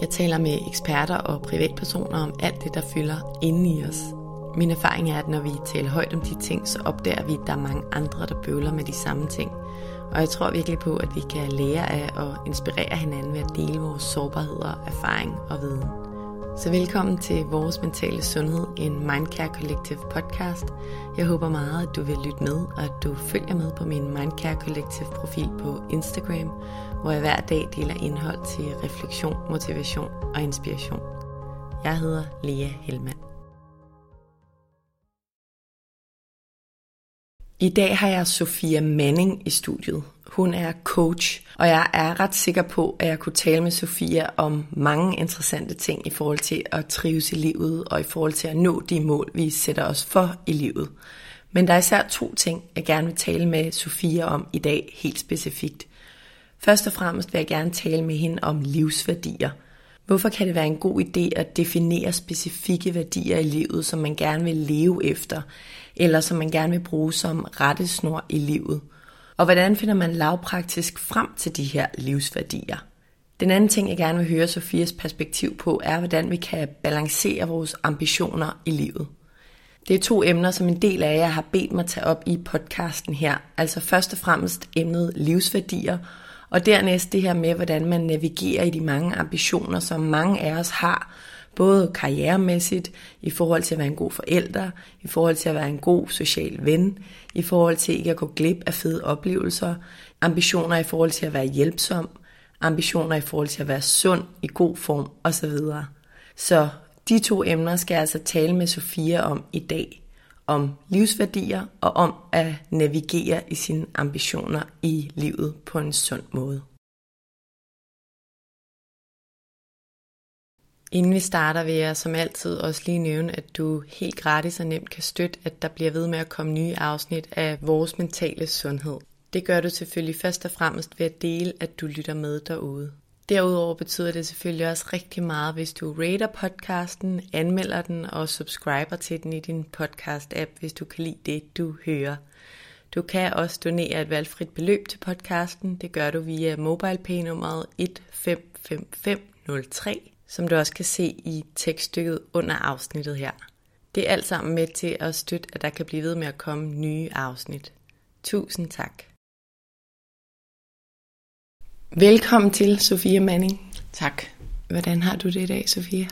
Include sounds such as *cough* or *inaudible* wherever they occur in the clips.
Jeg taler med eksperter og privatpersoner om alt det, der fylder inde i os. Min erfaring er, at når vi taler højt om de ting, så opdager vi, at der er mange andre, der bøvler med de samme ting. Og jeg tror virkelig på, at vi kan lære af og inspirere hinanden ved at dele vores sårbarheder, erfaring og viden. Så velkommen til Vores Mentale Sundhed, en Mindcare Collective podcast. Jeg håber meget, at du vil lytte med, og at du følger med på min Mindcare Collective profil på Instagram, hvor jeg hver dag deler indhold til refleksion, motivation og inspiration. Jeg hedder Lea Helmand. I dag har jeg Sofia Manning i studiet. Hun er coach, og jeg er ret sikker på, at jeg kunne tale med Sofia om mange interessante ting i forhold til at trives i livet og i forhold til at nå de mål, vi sætter os for i livet. Men der er især to ting, jeg gerne vil tale med Sofia om i dag helt specifikt. Først og fremmest vil jeg gerne tale med hende om livsværdier. Hvorfor kan det være en god idé at definere specifikke værdier i livet, som man gerne vil leve efter, eller som man gerne vil bruge som rettesnor i livet? Og hvordan finder man lavpraktisk frem til de her livsværdier? Den anden ting, jeg gerne vil høre Sofias perspektiv på, er, hvordan vi kan balancere vores ambitioner i livet. Det er to emner, som en del af jer har bedt mig tage op i podcasten her. Altså først og fremmest emnet livsværdier, og dernæst det her med, hvordan man navigerer i de mange ambitioner, som mange af os har, både karrieremæssigt, i forhold til at være en god forælder, i forhold til at være en god social ven, i forhold til ikke at gå glip af fede oplevelser, ambitioner i forhold til at være hjælpsom, ambitioner i forhold til at være sund, i god form osv. Så de to emner skal jeg altså tale med Sofia om i dag. Om livsværdier og om at navigere i sine ambitioner i livet på en sund måde. Inden vi starter vil jeg som altid også lige nævne, at du helt gratis og nemt kan støtte, at der bliver ved med at komme nye afsnit af vores mentale sundhed. Det gør du selvfølgelig først og fremmest ved at dele, at du lytter med derude. Derudover betyder det selvfølgelig også rigtig meget, hvis du rater podcasten, anmelder den og subscriber til den i din podcast-app, hvis du kan lide det, du hører. Du kan også donere et valgfrit beløb til podcasten. Det gør du via MobilePay-nummeret 155503 som du også kan se i tekststykket under afsnittet her. Det er alt sammen med til at støtte, at der kan blive ved med at komme nye afsnit. Tusind tak. Velkommen til, Sofia Manning. Tak. Hvordan har du det i dag, Sofia?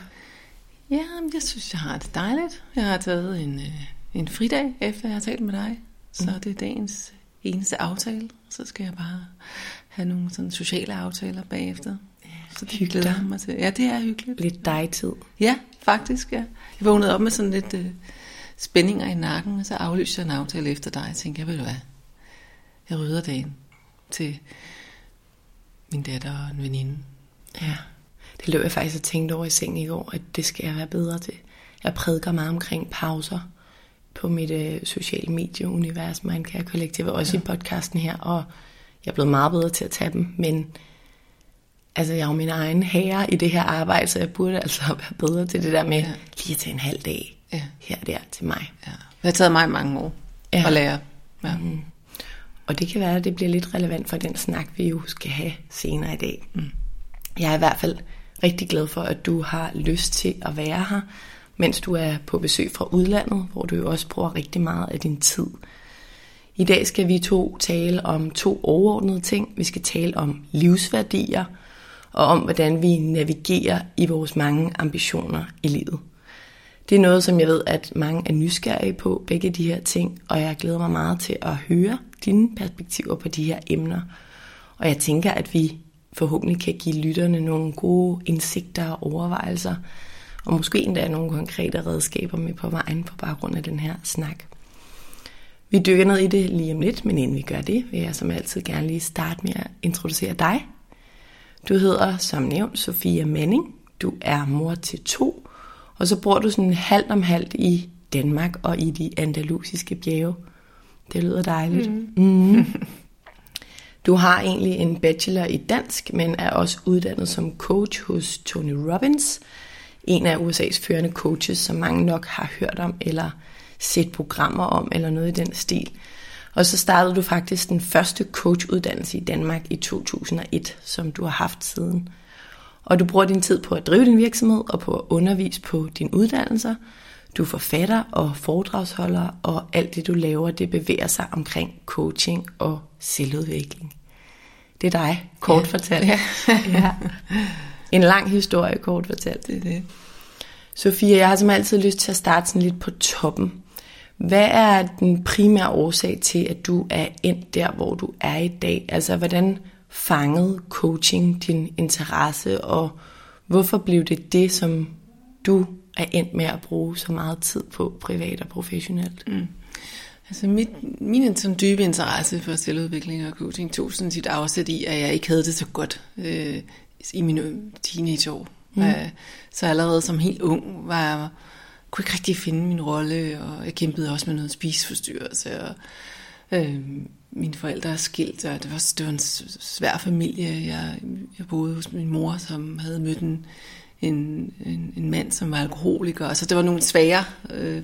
Ja, jeg synes, jeg har det dejligt. Jeg har taget en, øh, en fridag, efter jeg har talt med dig. Så mm. det er dagens eneste aftale. Så skal jeg bare have nogle sådan sociale aftaler bagefter. Så det hyggeligt. glæder mig til. Ja, det er hyggeligt. Lidt dig-tid. Ja, faktisk, ja. Jeg vågnede op med sådan lidt uh, spændinger i nakken, og så aflyste jeg en aftale efter dig. Jeg tænkte, jeg vil hvad? Jeg rydder dagen til min datter og en veninde. Ja, det løb jeg faktisk og tænkte over i sengen i går, at det skal jeg være bedre til. Jeg prædiker meget omkring pauser på mit uh, sociale medieunivers, Mindcare Collective, også ja. i podcasten her, og jeg er blevet meget bedre til at tage dem, men altså jeg er jo min egen herre i det her arbejde, så jeg burde altså *laughs* være bedre til det der med ja. lige at tage en halv dag ja. her og der til mig. Ja. Det har taget mig mange år ja. at lære. Ja. Mm. Og det kan være, at det bliver lidt relevant for den snak, vi jo skal have senere i dag. Mm. Jeg er i hvert fald rigtig glad for, at du har lyst til at være her, mens du er på besøg fra udlandet, hvor du jo også bruger rigtig meget af din tid. I dag skal vi to tale om to overordnede ting. Vi skal tale om livsværdier og om, hvordan vi navigerer i vores mange ambitioner i livet. Det er noget, som jeg ved, at mange er nysgerrige på, begge de her ting, og jeg glæder mig meget til at høre dine perspektiver på de her emner. Og jeg tænker, at vi forhåbentlig kan give lytterne nogle gode indsigter og overvejelser, og måske endda nogle konkrete redskaber med på vejen på baggrund af den her snak. Vi dykker ned i det lige om lidt, men inden vi gør det, vil jeg som altid gerne lige starte med at introducere dig. Du hedder som nævnt Sofia Manning. Du er mor til to, og så bor du sådan halvt om halvt i Danmark og i de andalusiske bjerge. Det lyder dejligt. Mm. Mm. *laughs* Du har egentlig en bachelor i dansk, men er også uddannet som coach hos Tony Robbins, en af USA's førende coaches, som mange nok har hørt om eller set programmer om eller noget i den stil. Og så startede du faktisk den første coachuddannelse i Danmark i 2001, som du har haft siden. Og du bruger din tid på at drive din virksomhed og på at undervise på dine uddannelser. Du er forfatter og foredragsholder, og alt det du laver, det bevæger sig omkring coaching og selvudvikling. Det er dig, kort ja. fortalt. Ja. *laughs* ja. En lang historie, kort fortalt. Det er det. Sofia, jeg har som altid lyst til at starte sådan lidt på toppen. Hvad er den primære årsag til, at du er endt der, hvor du er i dag? Altså, hvordan fangede coaching din interesse, og hvorfor blev det det, som du er endt med at bruge så meget tid på, privat og professionelt? Mm. Altså mit, min sådan dybe interesse for selvudvikling og coaching tog sådan sit afsæt i, at jeg ikke havde det så godt øh, i mine teenageår. Mm. Øh, så allerede som helt ung var jeg, kunne ikke rigtig finde min rolle, og jeg kæmpede også med noget spiseforstyrrelse, og øh, mine forældre er skilt, og det var, det var en svær familie. Jeg, jeg boede hos min mor, som havde mødt en, en, en, en mand, som var alkoholiker. Altså det var nogle svære øh,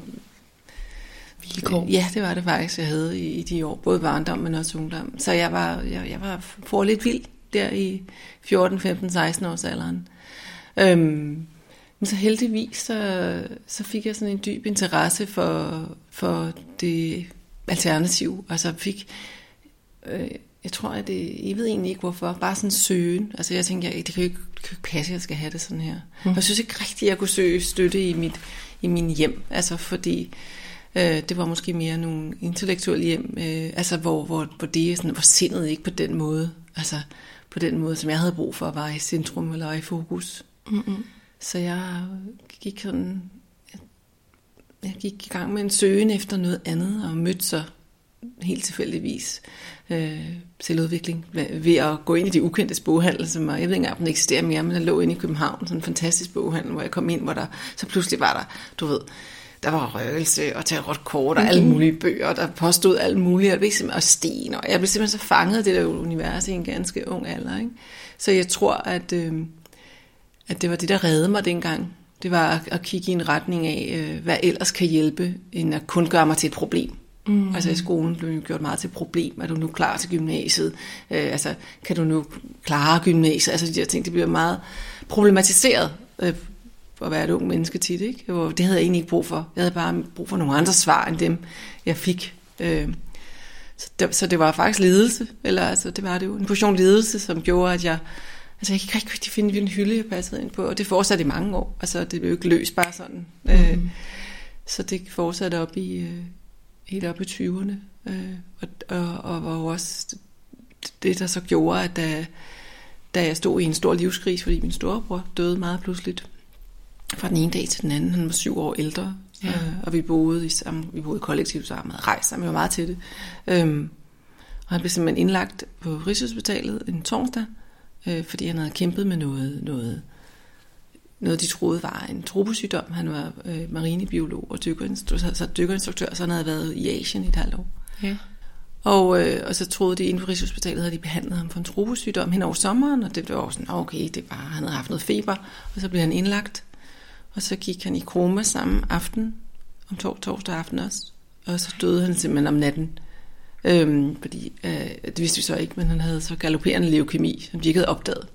vilkår. Ja, det var det faktisk, jeg havde i, i de år. Både barndom, men også ungdom. Så jeg var, jeg, jeg var for lidt vild der i 14, 15, 16 års alderen. Øhm, men så heldigvis, så, så fik jeg sådan en dyb interesse for, for det alternativ. Altså fik, øh, jeg tror, at det, jeg ved egentlig ikke hvorfor, bare sådan søgen. Altså jeg tænkte, jeg, det kan jo ikke, det kan ikke passe, at jeg skal have det sådan her. Mm. Jeg synes ikke rigtigt, at jeg kunne søge støtte i mit, i min hjem. Altså fordi øh, det var måske mere nogle intellektuelle hjem, øh, altså hvor, hvor, hvor det sådan, hvor sindet ikke på den måde, altså på den måde, som jeg havde brug for at være i centrum eller i fokus. Mm-hmm. Så jeg gik sådan, jeg gik i gang med en søgen efter noget andet, og mødte så helt tilfældigvis øh, selvudvikling ved at gå ind i de ukendte boghandel, som jeg ved ikke engang, om den eksisterer mere, men der lå inde i København, sådan en fantastisk boghandel, hvor jeg kom ind, hvor der så pludselig var der, du ved, der var røgelse og tarotkort og mm-hmm. alle mulige bøger, der påstod alt muligt, og, og sten, og jeg blev simpelthen så fanget af det der univers i en ganske ung alder. Ikke? Så jeg tror, at, øh, at det var det, der reddede mig dengang. Det var at, at kigge i en retning af, øh, hvad ellers kan hjælpe, end at kun gøre mig til et problem. Mm. Altså i skolen blev jo gjort meget til problem. Er du nu klar til gymnasiet? Øh, altså, kan du nu klare gymnasiet? Altså de der ting, det bliver meget problematiseret øh, for at være et ung menneske tit. Ikke? Og det havde jeg egentlig ikke brug for. Jeg havde bare brug for nogle andre svar, end dem, jeg fik. Øh, så, det, så det var faktisk ledelse, eller altså, det var det jo en portion ledelse, som gjorde, at jeg, altså jeg kan ikke rigtig finde hvilken hylde, jeg passede ind på, og det fortsatte i mange år. Altså det blev jo ikke løst bare sådan. Mm. Øh, så det fortsatte op i, øh, helt op i 20'erne. Øh, og, og, og var jo også det, der så gjorde, at da, da jeg stod i en stor livskrise, fordi min storebror døde meget pludseligt, fra den ene dag til den anden. Han var syv år ældre, ja. øh, og vi boede i sammen, vi boede kollektivt sammen, havde rejst sammen, vi var meget til det. Øhm, og han blev simpelthen indlagt på Rigshospitalet en torsdag, øh, fordi han havde kæmpet med noget, noget, noget de troede var en troposygdom. Han var øh, marinebiolog og dykkerinstruktør, så dykkerinstruktør, så han havde været i Asien i et halvt år. Ja. Og, øh, og så troede de inden for Rigshospitalet, havde de behandlet ham for en troposygdom hen over sommeren, og det var sådan, okay, det var, han havde haft noget feber, og så blev han indlagt og så gik han i koma samme aften, om tor- torsdag aften også. Og så døde han simpelthen om natten. Øhm, fordi, øh, det vidste vi så ikke, men han havde så galopperende leukemi, som de ikke havde opdaget.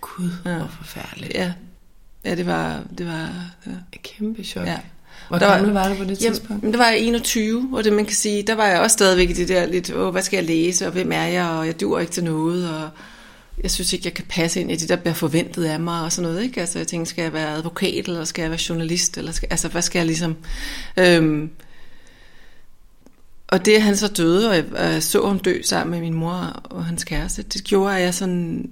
Gud, ja. hvor forfærdeligt. Ja, ja det var... Det var ja. Et kæmpe chok. Ja. Hvor Der var- gammel var du på det tidspunkt? Jamen, der var jeg 21, og det man kan sige, der var jeg også stadigvæk i det der lidt, åh, hvad skal jeg læse, og hvem er jeg, og jeg dur ikke til noget, og jeg synes ikke, jeg kan passe ind i det, der bliver forventet af mig, og sådan noget, ikke? Altså, jeg tænkte, skal jeg være advokat, eller skal jeg være journalist, eller skal, altså, hvad skal jeg ligesom... Øhm, og det, at han så døde, og jeg, og jeg så ham dø sammen med min mor og hans kæreste, det gjorde, at jeg sådan...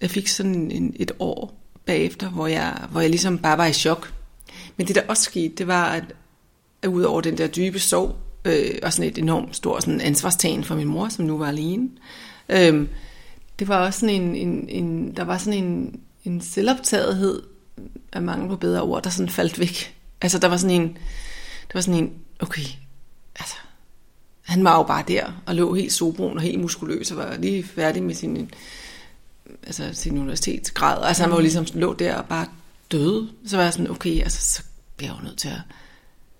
Jeg fik sådan en, et år bagefter, hvor jeg, hvor jeg ligesom bare var i chok. Men det, der også skete, det var, at, at ud over den der dybe sorg, øh, og sådan et enormt stort sådan ansvarstagen for min mor, som nu var alene, øh, det var også sådan en, en, en der var sådan en, en selvoptagethed af mangel på bedre ord, der sådan faldt væk. Altså der var sådan en, der var sådan en, okay, altså, han var jo bare der, og lå helt sobrun og helt muskuløs, og var lige færdig med sin, altså, sin universitetsgrad. Altså han var jo ligesom lå der og bare døde. Så var jeg sådan, okay, altså, så bliver jeg jo nødt til at,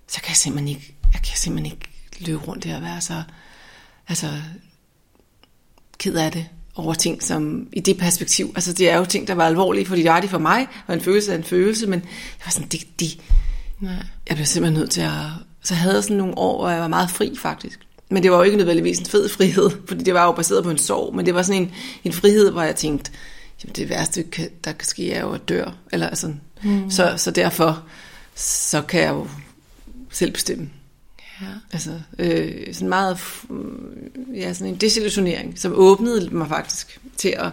så kan jeg simpelthen ikke, jeg kan simpelthen ikke løbe rundt der og være så, altså, ked af det over ting, som i det perspektiv, altså det er jo ting, der var alvorlige, fordi det var de for mig, og en følelse er en følelse, men jeg var sådan, det, det, Nej. jeg blev simpelthen nødt til at... Så havde jeg sådan nogle år, hvor jeg var meget fri, faktisk. Men det var jo ikke nødvendigvis en fed frihed, fordi det var jo baseret på en sorg, men det var sådan en, en frihed, hvor jeg tænkte, jamen det værste, der kan ske, er jo at dør. Eller sådan. Mm. Så, så derfor, så kan jeg jo selv bestemme. Ja. Altså, øh, sådan meget, ja, sådan en desillusionering, som åbnede mig faktisk til at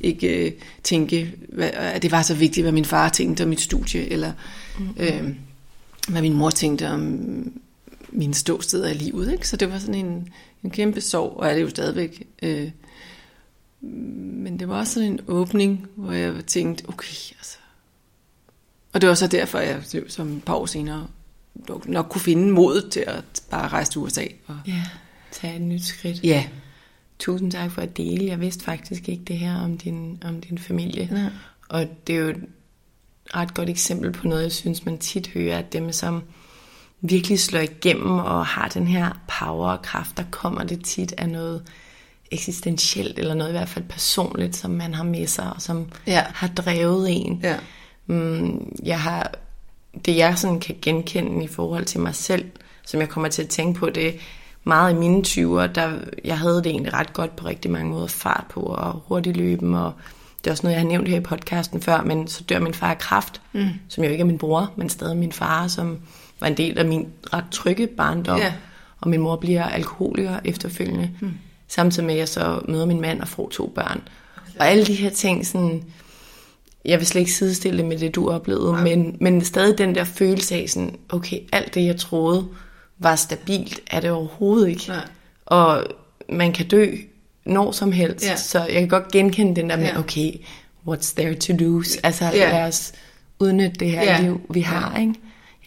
ikke øh, tænke, hvad, at det var så vigtigt, hvad min far tænkte om mit studie, eller mm-hmm. øh, hvad min mor tænkte om mine ståsteder i livet. Ikke? Så det var sådan en, en kæmpe sorg, og er det jo stadigvæk. Øh, men det var også sådan en åbning, hvor jeg tænkte, okay, altså. Og det var så derfor, jeg som et par år senere nok- kunne finde modet til at bare rejse til USA. Og, Ja, tag et nyt skridt. ja, Tusind tak for at dele. Jeg vidste faktisk ikke det her om din, om din familie. Nej. Og det er jo et ret godt eksempel på noget, jeg synes, man tit hører, at dem, som virkelig slår igennem og har den her power og kraft, der kommer det tit af noget eksistentielt, eller noget i hvert fald personligt, som man har med sig, og som Ja. har drevet en. ja, Mm, jeg har, det jeg sådan kan genkende i forhold til mig selv, som jeg kommer til at tænke på, det meget i mine 20'er, der jeg havde det egentlig ret godt på rigtig mange måder, fart på og hurtigt løben, og det er også noget, jeg har nævnt her i podcasten før, men så dør min far af kræft, mm. som jo ikke er min bror, men stadig min far, som var en del af min ret trygge barndom, Ja. og min mor bliver alkoholiker efterfølgende, mm. samtidig med at jeg så møder min mand og får to børn. Og alle de her ting, sådan, jeg vil slet ikke sidestille med det, du oplevede, men, men stadig den der følelse af sådan, okay, alt det, jeg troede var stabilt, er det overhovedet ikke. Nej. Og man kan dø når som helst, Ja. så jeg kan godt genkende den der med, Ja. okay, what's there to lose? Altså, Ja. lad os udnytte det her Ja. liv, vi har, ikke?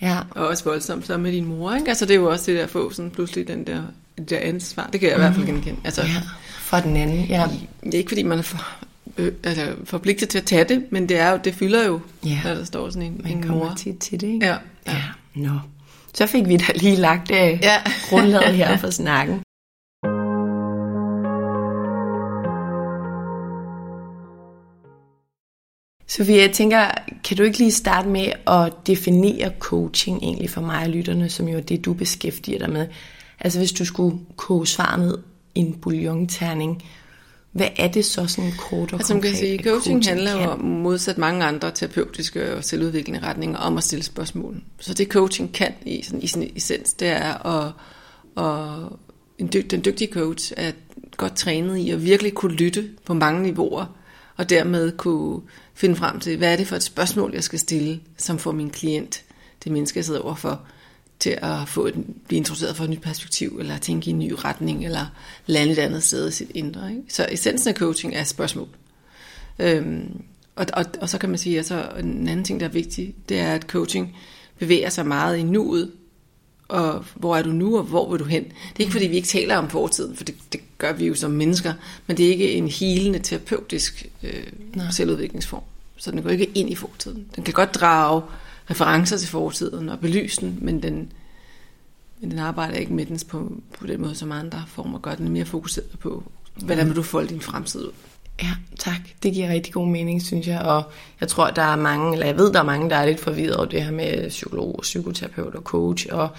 Ja. og også voldsomt så med din mor. Ikke? Altså det er jo også det der at få sådan pludselig den der, det der ansvar. Det kan jeg i hvert fald genkende. Altså, ja. For den anden, ja. Det er ikke fordi, man er for, øh, altså, forpligtet til at tage det, men det, er jo, det fylder jo, Ja. når der står sådan en, Man en kommer mor. tit til det, ikke? Ja. ja. Nå. Så fik vi da lige lagt øh, Ja. grundlaget her for snakken. Sofie, jeg tænker, kan du ikke lige starte med at definere coaching egentlig for mig og lytterne, som jo er det, du beskæftiger dig med? Altså hvis du skulle koge svar ned i en bouillonterning, hvad er det så sådan kort og Altså man kan konkret, sige, at coaching handler jo om modsat mange andre terapeutiske og selvudviklende retninger om at stille spørgsmål. Så det coaching kan i, sådan, i sin essens, det er at, at en dyg, den dygtige coach er godt trænet i at virkelig kunne lytte på mange niveauer, og dermed kunne finde frem til, hvad er det for et spørgsmål, jeg skal stille, som får min klient, det menneske, jeg sidder overfor, til at få et, blive introduceret for et nyt perspektiv, eller tænke i en ny retning, eller lande et andet sted i sit indre. Ikke? Så essensen af coaching er spørgsmål. Øhm, og, og, og så kan man sige, at så en anden ting, der er vigtig, det er, at coaching bevæger sig meget i nuet, og hvor er du nu, og hvor vil du hen? Det er ikke, fordi vi ikke taler om fortiden, for det, det gør vi jo som mennesker, men det er ikke en helende terapeutisk øh, selvudviklingsform. Så den går ikke ind i fortiden. Den kan godt drage referencer til fortiden og belyse den, men den, men den arbejder ikke med den på, på den måde, som andre former gør. Den er mere fokuseret på, hvordan vil du folde din fremtid ud. Ja, tak. Det giver rigtig god mening, synes jeg. Og jeg tror, der er mange, eller jeg ved, der er mange, der er lidt forvirret over det her med psykolog, psykoterapeut og coach. Og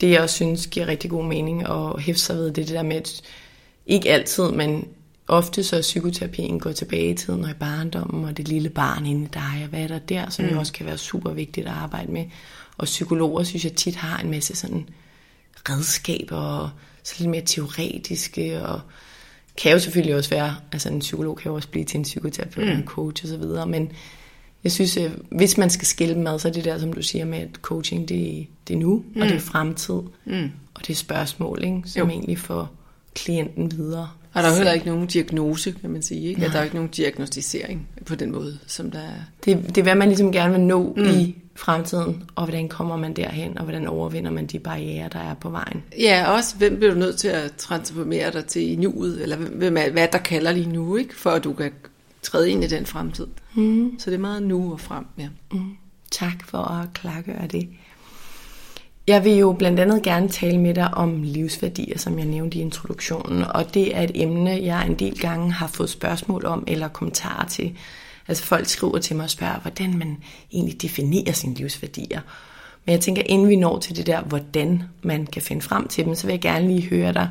det, jeg også synes, giver rigtig god mening at hæfte sig ved, det, det der med, at ikke altid, men ofte så er psykoterapien går tilbage i tiden og i barndommen, og det lille barn inde i dig, og hvad er der der, som mm. jo også kan være super vigtigt at arbejde med. Og psykologer, synes jeg tit har en masse sådan redskaber, og så lidt mere teoretiske, og kan jo selvfølgelig også være, altså en psykolog kan jo også blive til en psykoterapeut, mm. en coach og så videre, men jeg synes, øh, hvis man skal skille ad, så er det der, som du siger med, at coaching, det, det er nu, mm. og det er fremtid, mm. og det er spørgsmål, ikke, som jo. egentlig får klienten videre. Og der er jo heller ikke nogen diagnose, kan man sige. Ikke? Ja, der er ikke nogen diagnostisering på den måde, som der er. Det, det er, hvad man ligesom gerne vil nå mm. i fremtiden, og hvordan kommer man derhen, og hvordan overvinder man de barriere, der er på vejen. Ja, også hvem bliver du nødt til at transformere dig til i nuet, eller hvem er, hvad der kalder lige nu, ikke? for at du kan træde ind i den fremtid. Mm. Så det er meget nu og frem. Ja. Mm. Tak for at klargøre det. Jeg vil jo blandt andet gerne tale med dig om livsværdier, som jeg nævnte i introduktionen, og det er et emne, jeg en del gange har fået spørgsmål om eller kommentarer til. Altså folk skriver til mig og spørger, hvordan man egentlig definerer sine livsværdier. Men jeg tænker, inden vi når til det der, hvordan man kan finde frem til dem, så vil jeg gerne lige høre dig,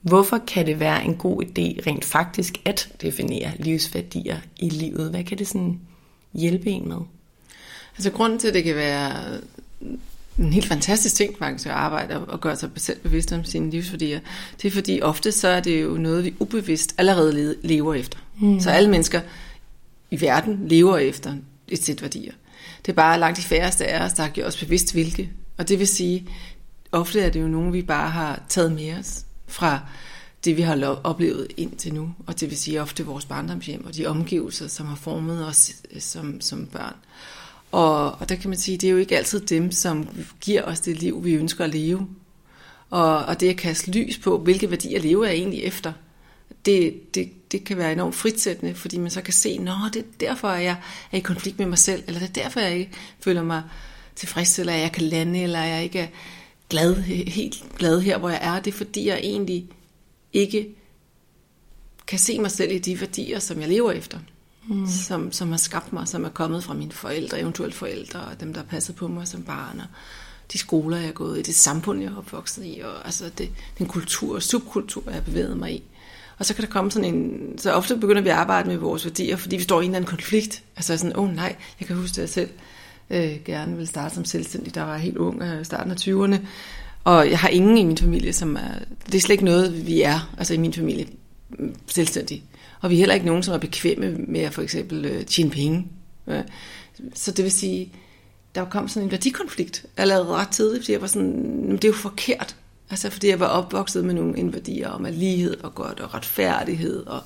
hvorfor kan det være en god idé rent faktisk at definere livsværdier i livet? Hvad kan det sådan hjælpe en med? Altså grunden til, at det kan være en helt fantastisk ting faktisk at arbejde og gøre sig selv bevidst om sine livsværdier. Det er fordi ofte så er det jo noget, vi ubevidst allerede lever efter. Mm. Så alle mennesker i verden lever efter et sæt værdier. Det er bare langt de færreste af os, der har gjort os bevidst hvilke. Og det vil sige, ofte er det jo nogen, vi bare har taget med os fra det, vi har oplevet indtil nu. Og det vil sige ofte vores barndomshjem og de omgivelser, som har formet os øh, som, som børn. Og, og der kan man sige, det er jo ikke altid dem, som giver os det liv, vi ønsker at leve. Og, og det at kaste lys på, hvilke værdier lever jeg egentlig efter, det, det, det kan være enormt fritsættende, fordi man så kan se, nå, det er derfor, at jeg er i konflikt med mig selv, eller det er derfor, jeg ikke føler mig tilfreds, eller jeg kan lande, eller jeg ikke er glad, helt glad her, hvor jeg er. Det er fordi, jeg egentlig ikke kan se mig selv i de værdier, som jeg lever efter mm. som, som har skabt mig, som er kommet fra mine forældre, eventuelt forældre, og dem, der har passet på mig som barn, og de skoler, jeg har gået i, det samfund, jeg har opvokset i, og altså det, den kultur og subkultur, jeg har bevæget mig i. Og så kan der komme sådan en... Så ofte begynder vi at arbejde med vores værdier, fordi vi står i en eller anden konflikt. Altså sådan, åh oh, nej, jeg kan huske, at jeg selv øh, gerne vil starte som selvstændig, der var helt ung, øh, starten af 20'erne. Og jeg har ingen i min familie, som er... Det er slet ikke noget, vi er, altså i min familie, selvstændige. selvstændig. Og vi er heller ikke nogen, som er bekvemme med at for eksempel øh, tjene penge. Øh, så det vil sige, der kom sådan en værdikonflikt allerede ret tidligt, fordi jeg var sådan, det er jo forkert. Altså fordi jeg var opvokset med nogle værdier om at lighed og godt og retfærdighed og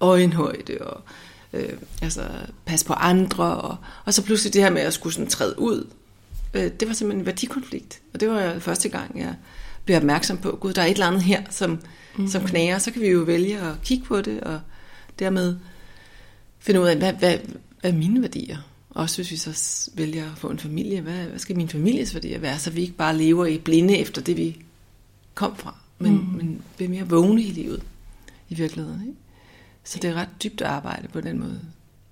øjenhøjde og øh, altså passe på andre. Og, og så pludselig det her med at skulle sådan træde ud, øh, det var simpelthen en værdikonflikt. Og det var første gang, jeg blev opmærksom på, gud, der er et eller andet her, som, mm-hmm. som knager. Så kan vi jo vælge at kigge på det og dermed finde ud af, hvad, hvad, hvad er mine værdier? Også hvis vi så vælger at få en familie, hvad, hvad skal min families værdier være, så vi ikke bare lever i blinde efter det, vi kom fra, men, mm. men bliver mere vågne i livet i virkeligheden. Ikke? Så det er ret dybt arbejde på den måde.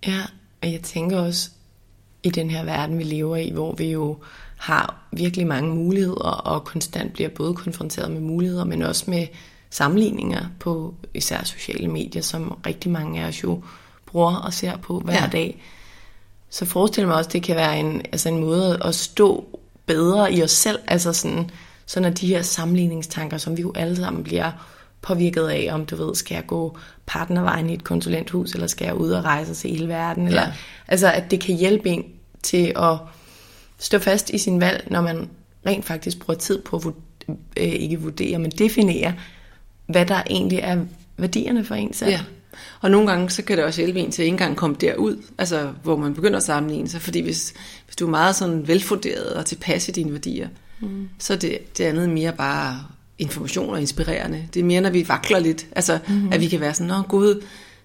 Ja, og jeg tænker også, i den her verden, vi lever i, hvor vi jo har virkelig mange muligheder, og konstant bliver både konfronteret med muligheder, men også med sammenligninger på især sociale medier, som rigtig mange af os jo bruger og ser på hver ja. dag. Så forestil mig også, at det kan være en, altså en måde at stå bedre i os selv, altså sådan, så når de her sammenligningstanker, som vi jo alle sammen bliver påvirket af, om du ved, skal jeg gå partnervejen i et konsulenthus, eller skal jeg ud og rejse til hele verden, ja. eller, altså at det kan hjælpe en til at stå fast i sin valg, når man rent faktisk bruger tid på at øh, ikke vurdere, men definere, hvad der egentlig er værdierne for en selv. Ja. Og nogle gange, så kan det også hjælpe en til at ikke engang komme derud, altså hvor man begynder at sammenligne sig, fordi hvis, hvis du er meget sådan velfunderet og tilpas i dine værdier, mm. så det, det andet mere bare information og inspirerende. Det er mere, når vi vakler lidt, altså mm. at vi kan være sådan, nå gud,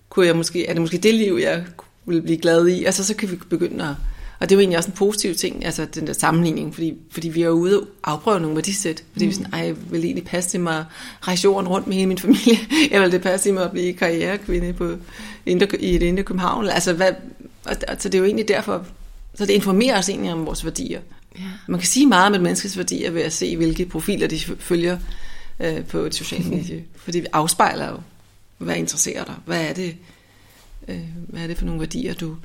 kunne jeg måske, er det måske det liv, jeg ville blive glad i? Altså så kan vi begynde at, Og det er jo egentlig også en positiv ting, altså den der sammenligning, fordi, fordi vi er jo ude og afprøve nogle værdisæt. Fordi mm. vi er sådan, ej, jeg vil egentlig passe til mig at rejse jorden rundt med hele min familie, *laughs* eller det passe til mig at blive karrierekvinde på, i et indre København. Altså, hvad, altså, det er jo egentlig derfor, så det informerer os egentlig om vores værdier. Ja. Man kan sige meget om et menneskes værdier ved at se, hvilke profiler de følger øh, på et socialt *laughs* medie. Fordi vi afspejler jo, hvad interesserer dig? Hvad er det, øh, hvad er det for nogle værdier, du,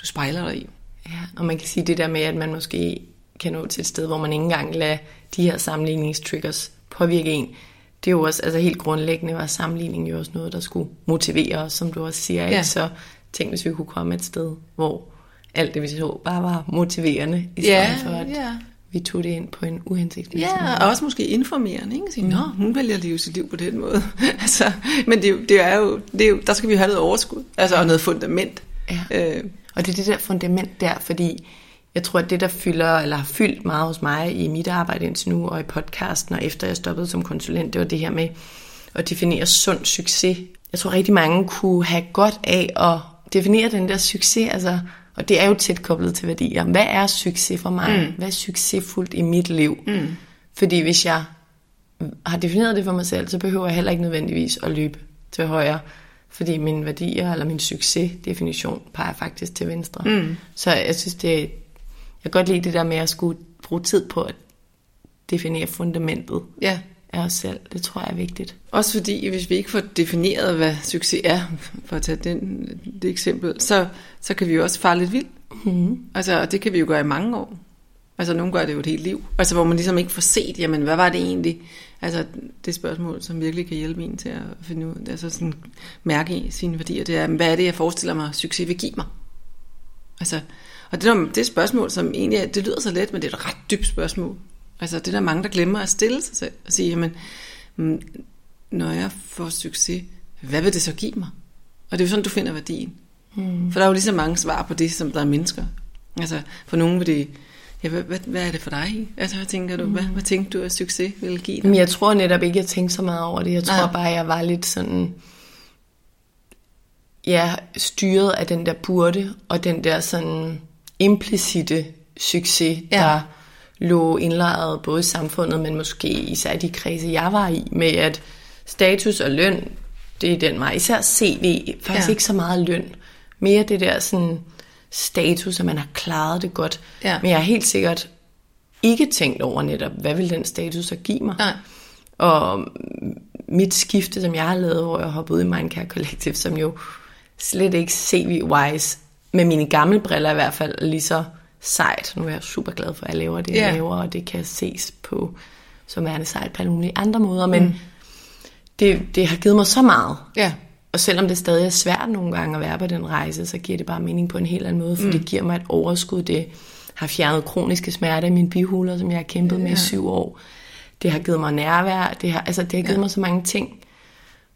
du spejler dig i? Ja, og man kan sige det der med, at man måske kan nå til et sted, hvor man ikke engang lader de her sammenligningstriggers påvirke en. Det er jo også, altså helt grundlæggende var sammenligning jo også noget, der skulle motivere os, som du også siger. Ja. Ikke? Så tænk, hvis vi kunne komme et sted, hvor alt det, vi så, bare var motiverende, i stedet ja, for at ja. vi tog det ind på en uhensigtsmæssig ja, måde. og også måske informerende, ikke? Sige, mm. nå, hun vælger at leve sit liv på den måde. *laughs* altså, men det, det, er jo, det er jo, der skal vi jo have noget overskud, altså, og noget fundament. Ja. Øh. Og det er det der fundament der, fordi jeg tror, at det, der fylder, eller har fyldt meget hos mig i mit arbejde indtil nu, og i podcasten, og efter jeg stoppede som konsulent, det var det her med at definere sund succes. Jeg tror, rigtig mange kunne have godt af at definere den der succes, altså og det er jo tæt koblet til værdier. Hvad er succes for mig? Mm. Hvad er succesfuldt i mit liv? Mm. Fordi hvis jeg har defineret det for mig selv, så behøver jeg heller ikke nødvendigvis at løbe til højre. Fordi mine værdier eller min succesdefinition peger faktisk til venstre. Mm. Så jeg synes, det jeg kan godt lide det der med at skulle bruge tid på at definere fundamentet. Ja af os selv. Det tror jeg er vigtigt. Også fordi, hvis vi ikke får defineret, hvad succes er, for at tage den, det eksempel, så, så kan vi jo også fare lidt vildt. Mm-hmm. Altså, og det kan vi jo gøre i mange år. Altså, nogen gør det jo et helt liv. Altså, hvor man ligesom ikke får set, jamen, hvad var det egentlig? Altså, det spørgsmål, som virkelig kan hjælpe en til at finde ud, altså sådan mærke i sine værdier, det er, hvad er det, jeg forestiller mig, succes vil give mig? Altså, og det, er, det spørgsmål, som egentlig, det lyder så let, men det er et ret dybt spørgsmål. Altså det er der mange, der glemmer at stille sig selv og sige, jamen, mm, når jeg får succes, hvad vil det så give mig? Og det er jo sådan, du finder værdien. Mm. For der er jo lige så mange svar på det, som der er mennesker. Altså for nogen vil det, ja, hvad, hvad, hvad er det for dig? Altså hvad tænker du, mm. hvad, hvad tænker du, at succes vil give dig? Men jeg tror netop ikke, jeg tænkte så meget over det. Jeg tror Nej. bare, jeg var lidt sådan, ja, styret af den der burde, og den der sådan implicite succes, ja. der lå indlejret både i samfundet, men måske især de kredse, jeg var i, med at status og løn, det er den mig. Især CV, faktisk ja. ikke så meget løn. Mere det der sådan status, at man har klaret det godt. Ja. Men jeg har helt sikkert ikke tænkt over netop, hvad vil den status så give mig? Nej. Og mit skifte, som jeg har lavet, hvor jeg hoppet ud i Mindcare Collective, som jo slet ikke CV-wise, med mine gamle briller i hvert fald, lige så sejt. Nu er jeg super glad for, at jeg laver det, jeg yeah. laver, og det kan ses på som er det sejt på alle mulige andre måder, men mm. det, det har givet mig så meget. Ja. Og selvom det stadig er svært nogle gange at være på den rejse, så giver det bare mening på en helt anden måde, for mm. det giver mig et overskud. Det har fjernet kroniske smerter i mine bihuler, som jeg har kæmpet ja. med i syv år. Det har givet mig nærvær. Det har, altså, det har givet ja. mig så mange ting.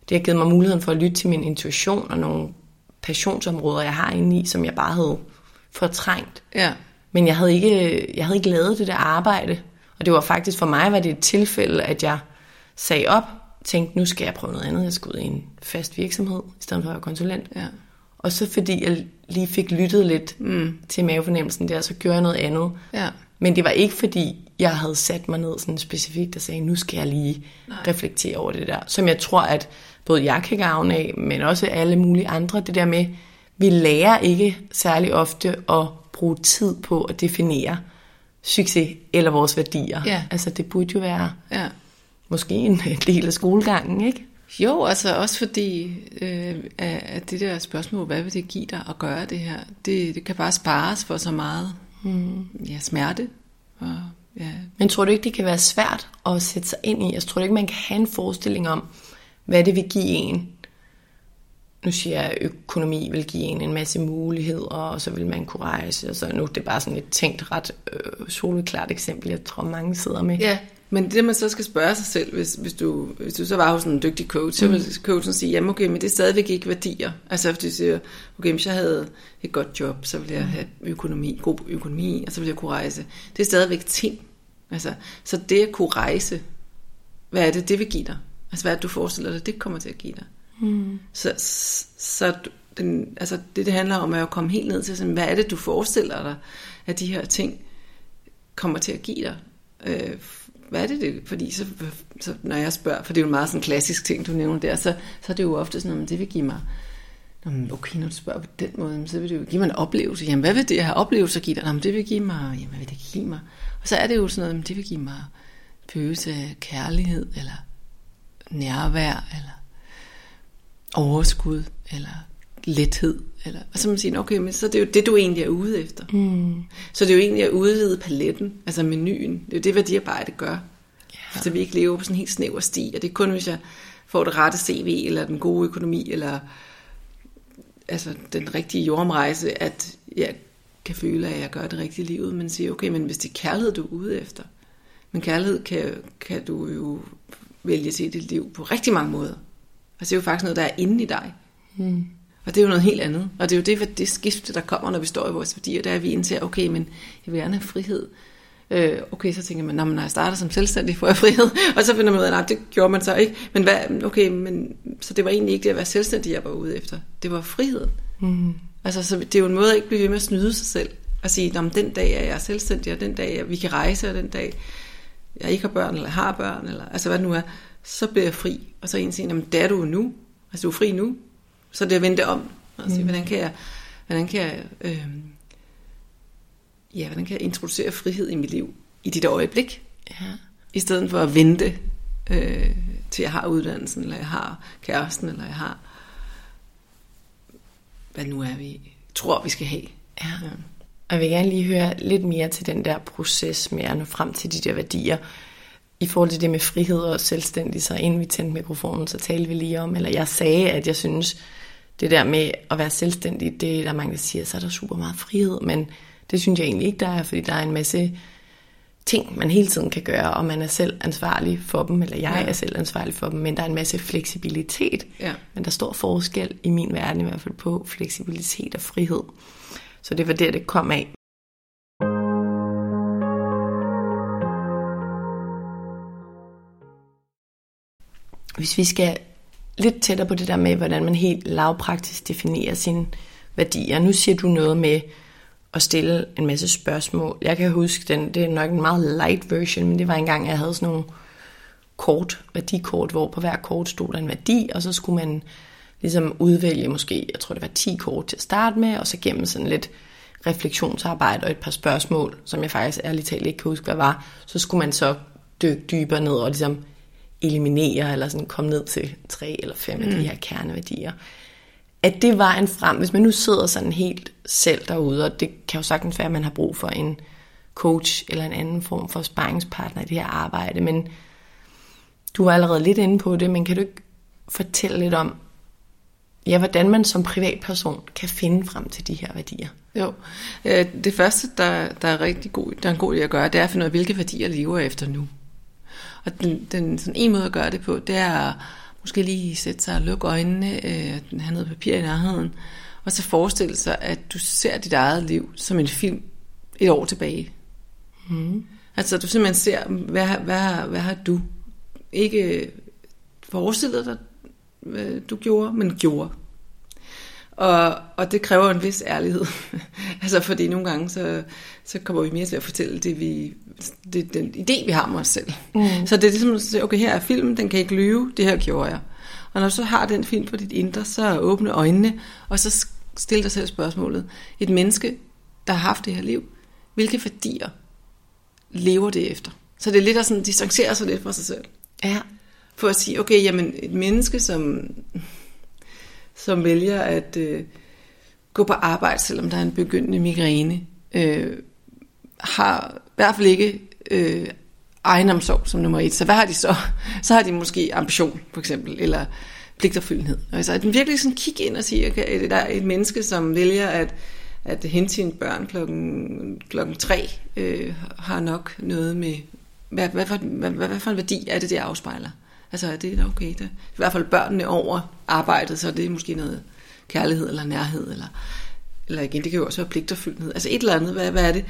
Det har givet mig muligheden for at lytte til min intuition og nogle passionsområder, jeg har inde i, som jeg bare havde fortrængt. Ja. Men jeg havde, ikke, jeg havde ikke lavet det der arbejde. Og det var faktisk for mig var det et tilfælde, at jeg sagde op, tænkte, nu skal jeg prøve noget andet. Jeg skal ud i en fast virksomhed, i stedet for at være konsulent. Ja. Og så fordi jeg lige fik lyttet lidt mm. til mavefornemmelsen der, så gjorde jeg noget andet. Ja. Men det var ikke fordi, jeg havde sat mig ned sådan specifikt og sagde, nu skal jeg lige Nej. reflektere over det der. Som jeg tror, at både jeg kan gavne af, men også alle mulige andre. Det der med, vi lærer ikke særlig ofte at bruge tid på at definere succes eller vores værdier. Ja. Altså det burde jo være ja. måske en del af skolegangen, ikke? Jo, altså også fordi øh, at det der spørgsmål, hvad vil det give dig at gøre det her, det, det kan bare spares for så meget mm. ja, smerte. Og, ja. Men tror du ikke, det kan være svært at sætte sig ind i? Jeg altså, tror du ikke, man kan have en forestilling om, hvad det vil give en, nu siger jeg, at økonomi vil give en en masse muligheder, og så vil man kunne rejse, og så nu det er bare sådan et tænkt ret øh, soleklart eksempel, jeg tror mange sidder med. Ja, men det man så skal spørge sig selv, hvis, hvis, du, hvis du så var hos en dygtig coach, så vil mm. coachen sige, jamen okay, men det er stadigvæk ikke værdier. Altså hvis du siger, okay, hvis jeg havde et godt job, så ville jeg have økonomi, god økonomi, og så ville jeg kunne rejse. Det er stadigvæk ting. Altså, så det at kunne rejse, hvad er det, det vil give dig? Altså hvad er det, du forestiller dig, det kommer til at give dig? Mm. Så, så den, altså det, det handler om, er at komme helt ned til, sådan, hvad er det, du forestiller dig, at de her ting kommer til at give dig? Øh, hvad er det, det? Fordi så, så, når jeg spørger, for det er jo en meget sådan klassisk ting, du nævner der, så, så er det jo ofte sådan, at det vil give mig, okay, når du spørger på den måde, så vil det jo give mig en oplevelse. Jamen, hvad vil det her oplevelse give dig? Jamen, det vil give mig, jamen, hvad vil det give mig? Og så er det jo sådan noget, det vil give mig følelse af kærlighed, eller nærvær, eller overskud, eller lethed. Eller, og så man siger, okay, men så er det jo det, du egentlig er ude efter. Mm. Så det er jo egentlig at udvide paletten, altså menuen. Det er jo det, værdiarbejde gør. Yeah. Så vi ikke lever på sådan en helt snæver sti, og det er kun, hvis jeg får det rette CV, eller den gode økonomi, eller altså den rigtige jordomrejse, at jeg kan føle, at jeg gør det rigtige i livet. Men siger, okay, men hvis det er kærlighed, du er ude efter, men kærlighed kan, kan du jo vælge til dit liv på rigtig mange måder. Altså det er jo faktisk noget, der er inde i dig. Mm. Og det er jo noget helt andet. Og det er jo det, det skifte, der kommer, når vi står i vores værdier, der er, vi indser, okay, men jeg vil gerne have frihed. Øh, okay, så tænker man, når jeg starter som selvstændig, får jeg frihed. *laughs* Og så finder man ud af, nej, det gjorde man så ikke. Men hvad, okay, men, så det var egentlig ikke det at være selvstændig, jeg var ude efter. Det var friheden. Mm. Altså, så det er jo en måde at ikke blive ved med at snyde sig selv. Og sige, at den dag er jeg selvstændig, og den dag, vi kan rejse, og den dag, jeg ikke har børn, eller har børn, eller altså hvad det nu er, så bliver jeg fri. Og så siger, jamen det er du nu. Altså du er fri nu. Så det er at vende det om. Og sige, mm. hvordan kan jeg, hvordan kan jeg, øh, ja, hvordan kan jeg introducere frihed i mit liv i dit øjeblik? Ja. I stedet for at vente øh, til jeg har uddannelsen, eller jeg har kæresten, eller jeg har, hvad nu er vi tror, vi skal have. Ja. ja. Og jeg vil gerne lige høre lidt mere til den der proces med at nå frem til de der værdier. I forhold til det med frihed og selvstændig, så inden vi tændte mikrofonen, så talte vi lige om, eller jeg sagde, at jeg synes, det der med at være selvstændig, det er der mange, der siger, så er der super meget frihed, men det synes jeg egentlig ikke, der er, fordi der er en masse ting, man hele tiden kan gøre, og man er selv ansvarlig for dem, eller jeg ja. er selv ansvarlig for dem, men der er en masse fleksibilitet. Ja. Men der står forskel i min verden i hvert fald på fleksibilitet og frihed. Så det var der, det kom af. Hvis vi skal lidt tættere på det der med, hvordan man helt lavpraktisk definerer sine værdier. Nu siger du noget med at stille en masse spørgsmål. Jeg kan huske, den, det er nok en meget light version, men det var engang, jeg havde sådan nogle kort, værdikort, hvor på hver kort stod der en værdi, og så skulle man ligesom udvælge måske, jeg tror det var 10 kort til at starte med, og så gennem sådan lidt refleksionsarbejde og et par spørgsmål, som jeg faktisk ærligt talt ikke kan huske, hvad var, så skulle man så dykke dybere ned og ligesom eliminere, eller sådan komme ned til tre eller fem mm. af de mm. her kerneværdier. At det var en frem, hvis man nu sidder sådan helt selv derude, og det kan jo sagtens være, at man har brug for en coach eller en anden form for sparringspartner i det her arbejde, men du var allerede lidt inde på det, men kan du ikke fortælle lidt om, ja, hvordan man som privatperson kan finde frem til de her værdier? Jo, øh, det første, der, der er rigtig god, der er en god idé at gøre, det er at finde ud af, hvilke værdier lever jeg efter nu. Og den, den sådan en måde at gøre det på, det er måske lige sætte sig og lukke øjnene, øh, have noget papir i nærheden, og så forestille sig, at du ser dit eget liv som en film et år tilbage. Mm. Altså du simpelthen ser, hvad, hvad, hvad har du ikke forestillet dig, hvad du gjorde, men gjorde. Og, og det kræver en vis ærlighed. *laughs* altså fordi nogle gange, så, så kommer vi mere til at fortælle det, vi, det, den idé, vi har om os selv. Mm. Så det er ligesom at sige, okay, her er filmen, den kan ikke lyve, det her gjorde jeg. Og når du så har den film på dit indre, så åbne øjnene, og så stille dig selv spørgsmålet. Et menneske, der har haft det her liv, hvilke værdier lever det efter? Så det er lidt at sådan distancere sig lidt fra sig selv. Ja. For at sige, okay, jamen et menneske, som som vælger at øh, gå på arbejde, selvom der er en begyndende migræne, øh, har i hvert fald ikke øh, egenomsorg som nummer et. Så hvad har de så? Så har de måske ambition, for eksempel, eller pligterfyldenhed. Altså at den virkelig sådan kigge ind og sige, okay, der er et menneske, som vælger at, at hente sine børn klokken, klokken tre, øh, har nok noget med, hvad, hvad, hvad, hvad, hvad for en værdi er det, det afspejler? Altså er det okay? Det, I hvert fald børnene over arbejdet, så er det måske noget kærlighed eller nærhed, eller, eller igen, det kan jo også være pligterfyldthed. Altså et eller andet, hvad, hvad er det?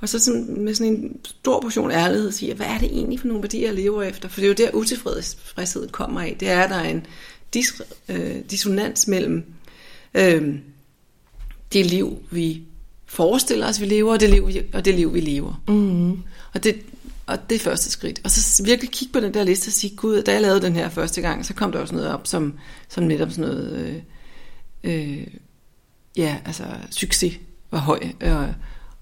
Og så sådan, med sådan en stor portion ærlighed sige, hvad er det egentlig for nogle værdier, jeg lever efter? For det er jo der utilfredshed kommer af. Det er, at der er en dis, øh, dissonans mellem øh, det liv, vi forestiller os, vi lever, og det liv, vi, og det liv, vi lever. Mm. Og det, og det er første skridt. Og så virkelig kigge på den der liste og sige, gud, da jeg lavede den her første gang, så kom der også noget op, som, som netop sådan noget, øh, øh, ja, altså succes var høj, og,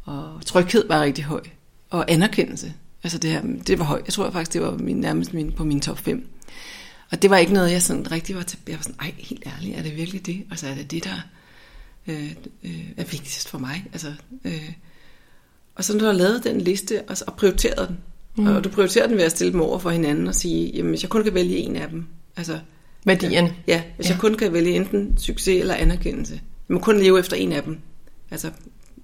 og tryghed var rigtig høj, og anerkendelse. Altså det her, det var højt. Jeg tror faktisk, det var min, nærmest min, på min top 5. Og det var ikke noget, jeg sådan rigtig var til. Jeg var sådan, ej, helt ærligt, er det virkelig det? Altså er det det, der øh, øh, er vigtigst for mig? Altså, øh, og så når du har lavet den liste, og, og prioriteret den, mm. og du prioriterer den ved at stille dem over for hinanden og sige, jamen hvis jeg kun kan vælge en af dem, altså Værdierne. Ja, hvis ja. jeg kun kan vælge enten succes eller anerkendelse. Jeg må kun leve efter en af dem. Altså,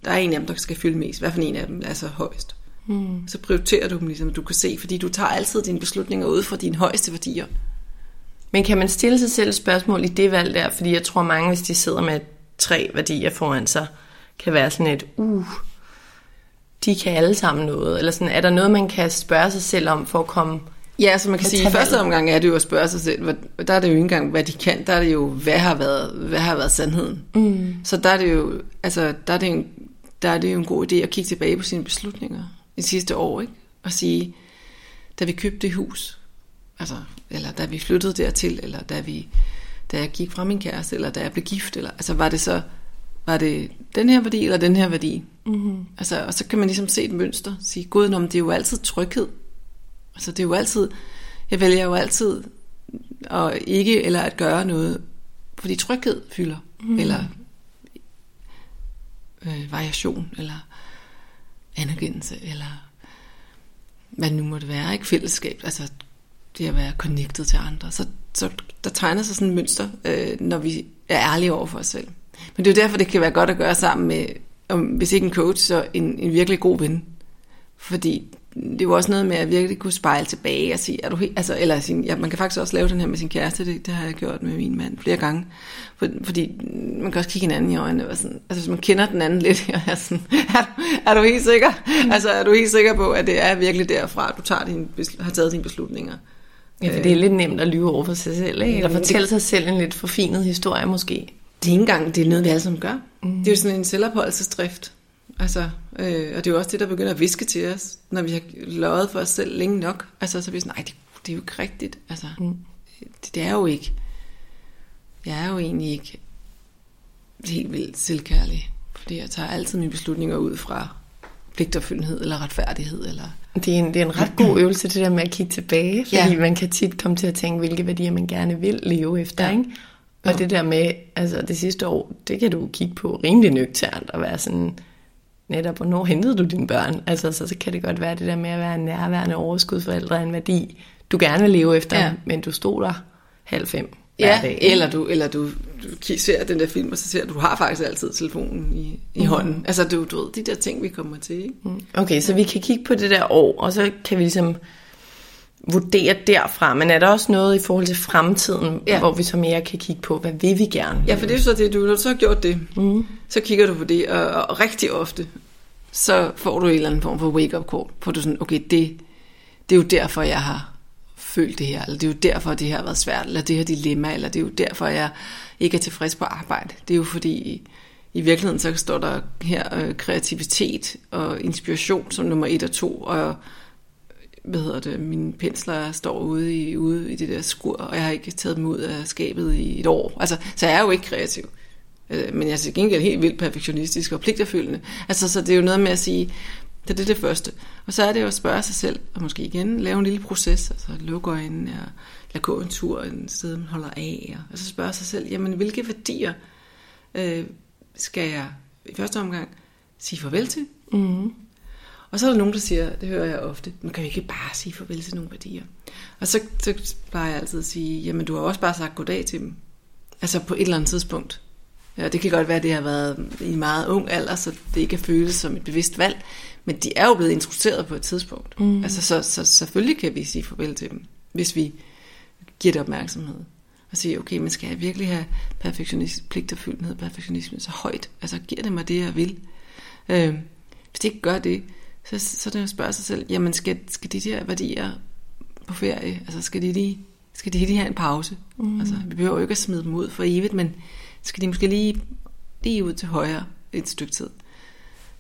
der er en af dem, der skal fylde mest. Hvad for en af dem er så højst? Mm. Så prioriterer du dem ligesom, du kan se, fordi du tager altid dine beslutninger ud fra dine højeste værdier. Men kan man stille sig selv spørgsmål i det valg der? Fordi jeg tror mange, hvis de sidder med tre værdier foran sig, kan være sådan et, uh, de kan alle sammen noget. Eller sådan, er der noget, man kan spørge sig selv om for at komme Ja, så man kan sige, i første omgang er det jo at spørge sig selv, hvad, der er det jo ikke engang, hvad de kan, der er det jo, hvad har været, hvad har været sandheden. Mm. Så der er det jo, altså, der er det, en, der er det jo en god idé at kigge tilbage på sine beslutninger i sidste år, ikke? Og sige, da vi købte det hus, altså, eller da vi flyttede dertil, eller da vi, da jeg gik fra min kæreste, eller da jeg blev gift, eller, altså var det så, var det den her værdi, eller den her værdi? Mm-hmm. Altså, og så kan man ligesom se et mønster, sige, gud, nå, men det er jo altid tryghed, Altså det er jo altid, jeg vælger jo altid at ikke eller at gøre noget, fordi tryghed fylder, mm. eller øh, variation, eller anerkendelse, eller hvad nu må det være, ikke fællesskab, altså det at være connected til andre. Så, så der tegner sig sådan et mønster, øh, når vi er ærlige over for os selv. Men det er jo derfor, det kan være godt at gøre sammen med, om, hvis ikke en coach, så en, en virkelig god ven. Fordi det var også noget med at virkelig kunne spejle tilbage og sige, er du helt, altså, eller sin, ja, man kan faktisk også lave den her med sin kæreste, det, det har jeg gjort med min mand flere gange, For, fordi man kan også kigge hinanden i øjnene, og sådan, altså hvis man kender den anden lidt, *laughs* og er sådan, er, du, er du helt sikker? Mm. Altså er du helt sikker på, at det er virkelig derfra, du tager din, har taget dine beslutninger? Ja, for det er lidt nemt at lyve over for sig selv, ikke? eller fortælle sig selv en lidt forfinet historie måske. Det er ikke engang, det er noget, vi alle sammen gør. Mm. Det er jo sådan en selvopholdelsesdrift. Altså, øh, og det er jo også det, der begynder at viske til os, når vi har løjet for os selv længe nok. Altså, så er vi sådan, nej, det, det er jo ikke rigtigt. Altså, mm. det, det er jo ikke. Jeg er jo egentlig ikke helt vildt selvkærlig. Fordi jeg tager altid mine beslutninger ud fra pligtopfyldenhed eller retfærdighed. Eller... Det, er en, det er en ret god *clears throat* øvelse, det der med at kigge tilbage. Fordi ja. man kan tit komme til at tænke, hvilke værdier man gerne vil leve efter. Ja. Ikke? Og det der med, altså det sidste år, det kan du kigge på rimelig nøgternt og være sådan, netop, hvornår hentede du dine børn? Altså, så, så kan det godt være det der med at være nærværende overskudsforældre, en værdi, du gerne vil leve efter, ja. men du stod der halv fem Ja, dag, eller du, eller du, du ser den der film, og så ser du, du har faktisk altid telefonen i, i mm. hånden. Altså, du, du ved, de der ting, vi kommer til, ikke? Mm. Okay, så vi kan kigge på det der år, og så kan vi ligesom vurdere derfra, men er der også noget i forhold til fremtiden, ja. hvor vi så mere kan kigge på, hvad vil vi gerne? Ja, for det er så det, du, når du så har gjort det, mm. så kigger du på det, og, og rigtig ofte, så får du en eller anden form for wake-up call, på du sådan, okay, det, det er jo derfor, jeg har følt det her, eller det er jo derfor, det her har været svært, eller det her dilemma, eller det er jo derfor, jeg ikke er tilfreds på arbejde. Det er jo fordi, i virkeligheden så står der her øh, kreativitet og inspiration som nummer et og to, og hvad hedder det, mine pensler står ude i, ude i det der skur, og jeg har ikke taget dem ud af skabet i et år. Altså, så jeg er jo ikke kreativ. Øh, men jeg er til gengæld helt vildt perfektionistisk og pligterfølgende. Altså, så det er jo noget med at sige, det er det, det første. Og så er det jo at spørge sig selv, og måske igen lave en lille proces, altså lukke øjnene og lade gå en tur en sted, man holder af, og så spørge sig selv, jamen hvilke værdier øh, skal jeg i første omgang sige farvel til? Mm. Og så er der nogen, der siger, det hører jeg ofte, man kan jo ikke bare sige farvel til nogle værdier. Og så, så plejer jeg altid at sige, jamen du har også bare sagt goddag til dem. Altså på et eller andet tidspunkt. Ja, det kan godt være, at det har været i en meget ung alder, så det ikke er føles som et bevidst valg. Men de er jo blevet introduceret på et tidspunkt. Mm. Altså så, så selvfølgelig kan vi sige farvel til dem, hvis vi giver det opmærksomhed. Og sige, okay, men skal jeg virkelig have perfektionisme, pligterfyldenhed, perfektionisme så højt? Altså giver det mig det, jeg vil? Øh, hvis det ikke gør det, så, så det at spørge sig selv, jamen skal, skal de der værdier på ferie, altså skal de lige, skal de lige have en pause? Mm. Altså, vi behøver jo ikke at smide dem ud for evigt, men skal de måske lige, lige ud til højre et stykke tid.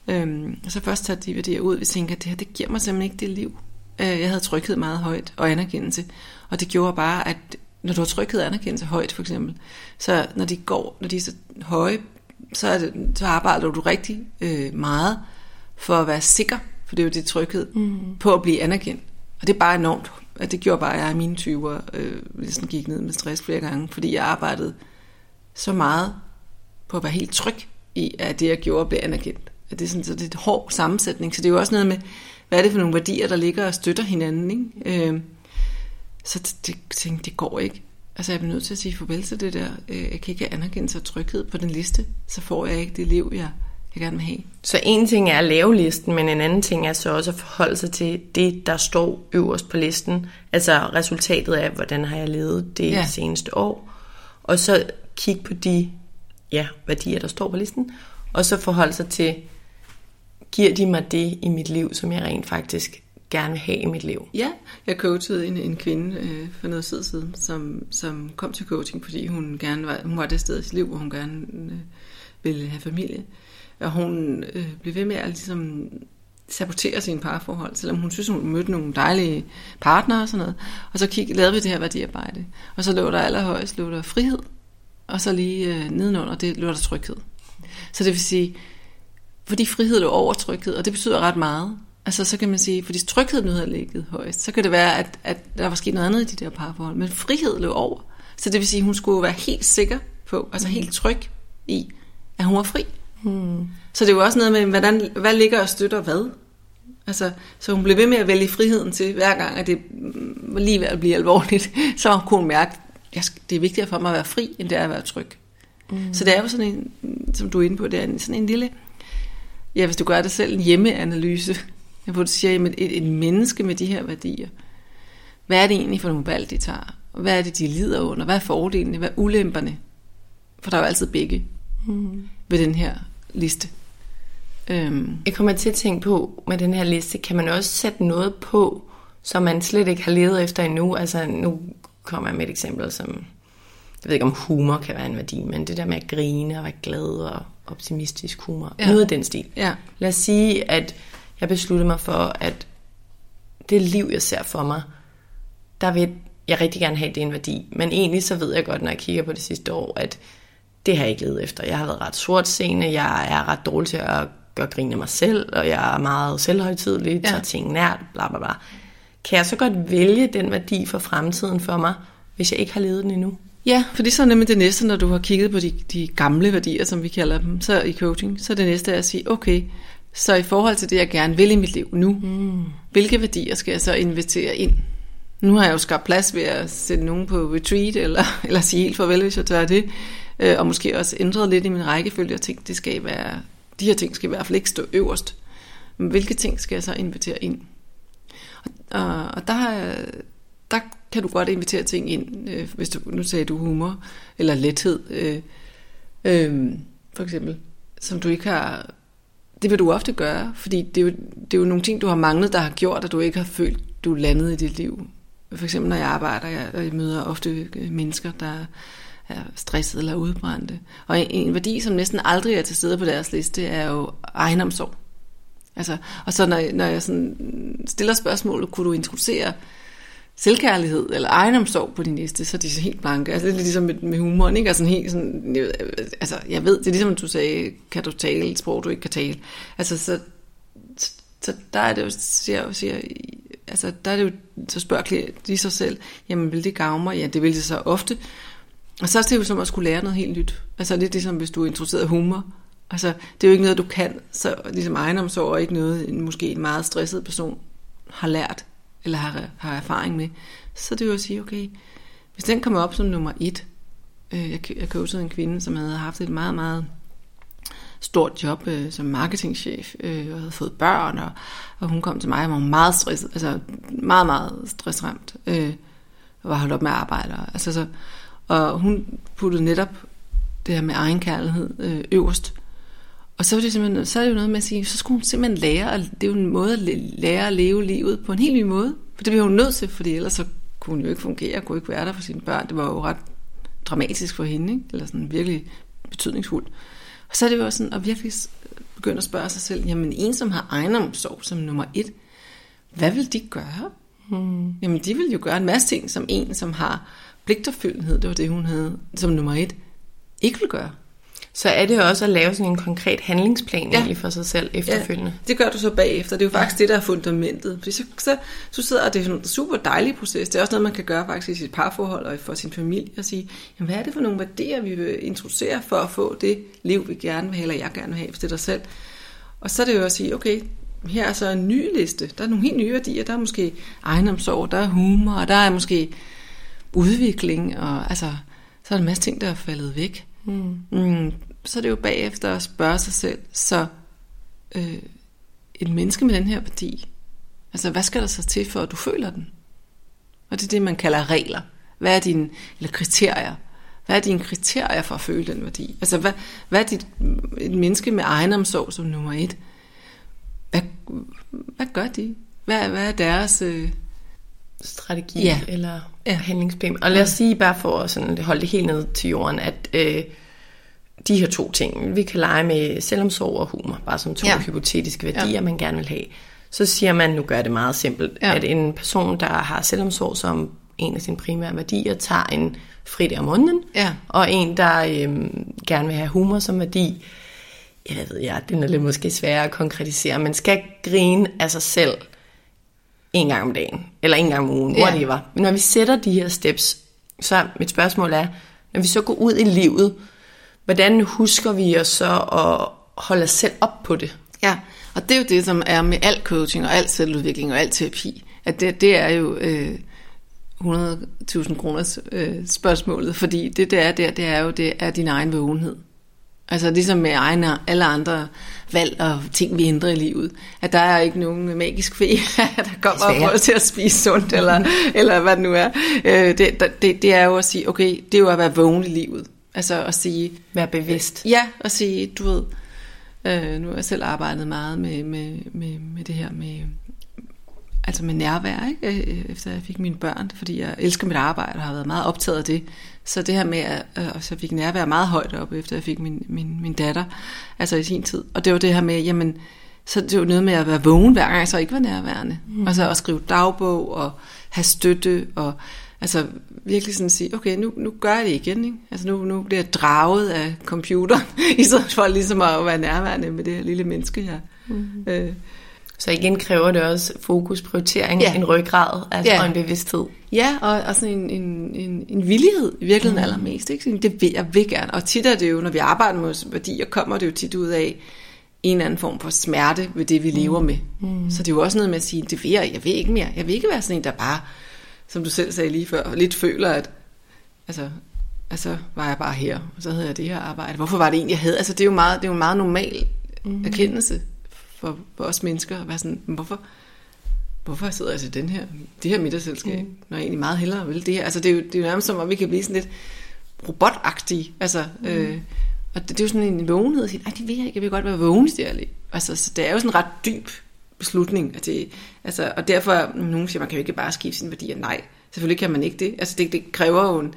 Øhm, og så først tager de værdier ud, vi tænker, at det her, det giver mig simpelthen ikke det liv. Øh, jeg havde trykket meget højt og anerkendelse, og det gjorde bare, at når du har trykket og anerkendelse højt, for eksempel, så når de går, når de er så høje, så, er det, så arbejder du rigtig øh, meget for at være sikker, for det er jo det trykket, mm. på at blive anerkendt. Og det er bare enormt. At det gjorde bare, at jeg i mine 20'er øh, ligesom gik ned med stress flere gange, fordi jeg arbejdede så meget på at være helt tryg i, at det, jeg gjorde, blev anerkendt. At det er sådan, så det er et hård sammensætning. Så det er jo også noget med, hvad er det for nogle værdier, der ligger og støtter hinanden. Ikke? Øh, så det, det, det, går ikke. Altså jeg bliver nødt til at sige farvel til det der. Øh, jeg kan ikke anerkende sig tryghed på den liste. Så får jeg ikke det liv, jeg, jeg gerne vil have. Så en ting er at lave listen, men en anden ting er så også at forholde sig til det, der står øverst på listen. Altså resultatet af, hvordan har jeg levet det ja. seneste år. Og så kigge på de ja, værdier, der står på listen. Og så forholde sig til, giver de mig det i mit liv, som jeg rent faktisk gerne vil have i mit liv? Ja, jeg coachede en, en kvinde øh, for noget tid siden, som, som kom til coaching, fordi hun gerne var, hun var det sted i sit liv, hvor hun gerne øh, ville have familie. Og hun øh, blev ved med at ligesom sabotere sine parforhold, selvom hun synes, hun mødte nogle dejlige partnere og sådan noget. Og så kig, lavede vi det her værdiarbejde. Og så lå der allerhøjst lå der frihed, og så lige øh, nedenunder, det lå der tryghed. Så det vil sige, fordi frihed lå over tryghed, og det betyder ret meget. Altså så kan man sige, fordi tryghed nu havde ligget højst, så kan det være, at, at der var sket noget andet i de der parforhold, men frihed lå over. Så det vil sige, at hun skulle være helt sikker på, altså helt tryg i, at hun var fri. Hmm. Så det er jo også noget med, hvordan, hvad ligger og støtter hvad? Altså, så hun blev ved med at vælge friheden til, hver gang, at det var lige ved at blive alvorligt, *laughs* så kunne hun mærke, at det er vigtigere for mig at være fri, end det er at være tryg. Mm. Så det er jo sådan en, som du er inde på, det er sådan en lille, ja, hvis du gør det selv, en hjemmeanalyse, *laughs* hvor du siger, at et, et menneske med de her værdier, hvad er det egentlig for nogle valg, de tager? Hvad er det, de lider under? Hvad er fordelene? Hvad er ulemperne? For der er jo altid begge mm. ved den her liste. Øhm. Jeg kommer til at tænke på, med den her liste, kan man også sætte noget på, som man slet ikke har levet efter endnu? Altså, nu kommer jeg med et eksempel, som, jeg ved ikke om humor kan være en værdi, men det der med at grine og være glad og optimistisk humor, ja. noget af den stil. Ja. Lad os sige, at jeg besluttede mig for, at det liv, jeg ser for mig, der vil jeg rigtig gerne have, det en værdi. Men egentlig så ved jeg godt, når jeg kigger på det sidste år, at det har jeg ikke levet efter. Jeg har været ret sort scene, jeg er ret dårlig til at gøre grin af mig selv, og jeg er meget selvhøjtidlig, ja. tager ting nært, bla bla bla. Kan jeg så godt vælge den værdi for fremtiden for mig, hvis jeg ikke har levet den endnu? Ja, for det er så nemlig det næste, når du har kigget på de, de gamle værdier, som vi kalder dem, så i coaching, så er det næste at sige, okay, så i forhold til det, jeg gerne vil i mit liv nu, mm. hvilke værdier skal jeg så invitere ind? Nu har jeg jo skabt plads ved at sætte nogen på retreat, eller, *laughs* eller sige helt farvel, hvis jeg tør det, øh, og måske også ændret lidt i min rækkefølge, og tænkt, det skal være, de her ting skal i hvert fald ikke stå øverst. Men hvilke ting skal jeg så invitere ind? Og, og, og der, der kan du godt invitere ting ind, øh, hvis du, nu sagde du humor, eller lethed, øh, øh, for eksempel, som du ikke har det vil du ofte gøre, fordi det er, jo, det er jo nogle ting, du har manglet, der har gjort, at du ikke har følt, du landede i dit liv. For eksempel når jeg arbejder, jeg, jeg møder ofte øh, mennesker, der er stressede eller udbrændte. Og en, værdi, som næsten aldrig er til stede på deres liste, er jo egenomsorg. Altså, og så når, når jeg sådan stiller spørgsmålet, kunne du introducere selvkærlighed eller egenomsorg på din liste, så er de så helt blanke. Altså det er ligesom med, med humoren, ikke? Altså helt sådan, altså jeg ved, det er ligesom, du sagde, kan du tale et sprog, du ikke kan tale. Altså så, så der er det jo, siger, siger, altså der er det jo, så spørger de sig selv, jamen vil det gavne mig? Ja, det vil det så ofte. Og så er det jo som at skulle lære noget helt nyt. Altså lidt ligesom, hvis du er interesseret i humor. Altså, det er jo ikke noget, du kan. Så ligesom egenomsorg er ikke noget, måske en meget stresset person har lært eller har, har erfaring med, så det er jo at sige, okay, hvis den kommer op som nummer et, øh, jeg, jeg coachede en kvinde, som havde haft et meget, meget stort job øh, som marketingchef, øh, og havde fået børn, og, og hun kom til mig og var meget stresset, altså meget, meget stressramt, øh, og var holdt op med at arbejde. Altså, så, og hun puttede netop det her med egenkærlighed øh, øverst, og så er, det simpelthen, så er det jo noget med at sige, så skulle hun simpelthen lære, og det er jo en måde at lære at leve livet på en helt ny måde. For det bliver hun nødt til, fordi ellers så kunne hun jo ikke fungere, kunne ikke være der for sine børn. Det var jo ret dramatisk for hende, ikke? eller sådan virkelig betydningsfuldt. Og så er det jo også sådan at virkelig begynde at spørge sig selv, jamen en, som har egenomsorg som nummer et, hvad vil de gøre? Hmm. Jamen de vil jo gøre en masse ting, som en, som har pligtopfyldenhed, det var det, hun havde som nummer et, ikke vil gøre. Så er det også at lave sådan en konkret handlingsplan ja. egentlig for sig selv efterfølgende. Ja, det gør du så bagefter. Det er jo faktisk ja. det, der er fundamentet. Fordi så, så, så sidder det er en super dejlig proces. Det er også noget, man kan gøre faktisk i sit parforhold og for sin familie og sige, jamen, hvad er det for nogle værdier, vi vil introducere for at få det liv, vi gerne vil have, eller jeg gerne vil have, hvis det er dig selv. Og så er det jo at sige, okay, her er så en ny liste. Der er nogle helt nye værdier. Der er måske egenomsorg, der er humor, og der er måske udvikling, og altså, så er der en masse ting, der er faldet væk. Mm. Mm, så er det jo bagefter at spørge sig selv, så øh, et menneske med den her værdi, altså hvad skal der så til for, at du føler den? Og det er det, man kalder regler. Hvad er dine, eller kriterier? Hvad er dine kriterier for at føle den værdi? Altså, hvad, hvad er dit, et menneske med egenomsorg som nummer et? Hvad, hvad gør de? Hvad, hvad er deres... Øh... Strategi ja. eller ja. handlingsplan? Og lad os sige, bare for at sådan, holde det helt ned til jorden, at øh, de her to ting, vi kan lege med selvomsorg og humor, bare som to ja. hypotetiske værdier, ja. man gerne vil have. Så siger man, nu gør det meget simpelt, ja. at en person, der har selvomsorg som en af sine primære værdier, tager en fridag om måneden, ja. og en, der øhm, gerne vil have humor som værdi, jeg ved jeg, det er lidt måske sværere at konkretisere, men skal grine af sig selv en gang om dagen, eller en gang om ugen, ja. whatever. Men når vi sætter de her steps, så mit spørgsmål er, når vi så går ud i livet, hvordan husker vi os så at holde os selv op på det? Ja, og det er jo det, som er med al coaching og al selvudvikling og al terapi, at det, det er jo øh, 100.000 kroners øh, spørgsmålet, fordi det der er der, det er jo det er din egen vågenhed. Altså ligesom med egne, alle andre valg og ting, vi ændrer i livet. At der er ikke nogen magisk fe, *laughs* der kommer og prøver til at spise sundt, eller, *laughs* eller hvad det nu er. Øh, det, det, det er jo at sige, okay, det er jo at være vågen i livet. Altså at sige... Være bevidst. Ja, og sige, du ved, øh, nu har jeg selv arbejdet meget med, med, med, med det her med, altså med nærvær, ikke? Øh, efter jeg fik mine børn, fordi jeg elsker mit arbejde og har været meget optaget af det. Så det her med, at øh, så fik nærvær meget højt op, efter jeg fik min, min, min datter, altså i sin tid. Og det var det her med, jamen, så det var noget med at være vågen hver gang, jeg så ikke var nærværende. Mm. Og så at skrive dagbog og have støtte og altså virkelig sådan sige, okay, nu, nu gør jeg det igen. Ikke? Altså nu, nu bliver jeg draget af computeren, *laughs* i stedet for ligesom at være nærværende med det her lille menneske her. Mm. Øh. Så igen kræver det også fokus, prioritering, ja. en ryggrad altså, ja. og en bevidsthed. Ja, og, og sådan en, en, en, en villighed i virkeligheden mm. allermest. Ikke? Det vil jeg vil gerne. Og tit er det jo, når vi arbejder med værdier, kommer det jo tit ud af en eller anden form for smerte ved det, vi mm. lever med. Mm. Så det er jo også noget med at sige, det vil jeg, jeg vil ikke mere. Jeg vil ikke være sådan en, der bare som du selv sagde lige før, lidt føler, at altså, altså var jeg bare her, og så havde jeg det her arbejde. Hvorfor var det egentlig, jeg havde? Altså, det er jo meget, det er jo en meget normal mm. erkendelse for, for os mennesker, at være sådan, hvorfor, hvorfor sidder jeg til den her, det her middagsselskab, mm. når jeg egentlig meget hellere vil det her? Altså, det er jo, det er jo nærmest som, at vi kan blive sådan lidt robotagtige, altså, mm. øh, og det, det er jo sådan en vågenhed at sige, nej, det vil jeg ikke, jeg vil godt være vågen i Altså, så det er jo sådan en ret dyb beslutning. At det, altså, og derfor, nogen siger, man kan jo ikke bare skifte sine værdier. Nej, selvfølgelig kan man ikke det. Altså, det, det kræver jo en,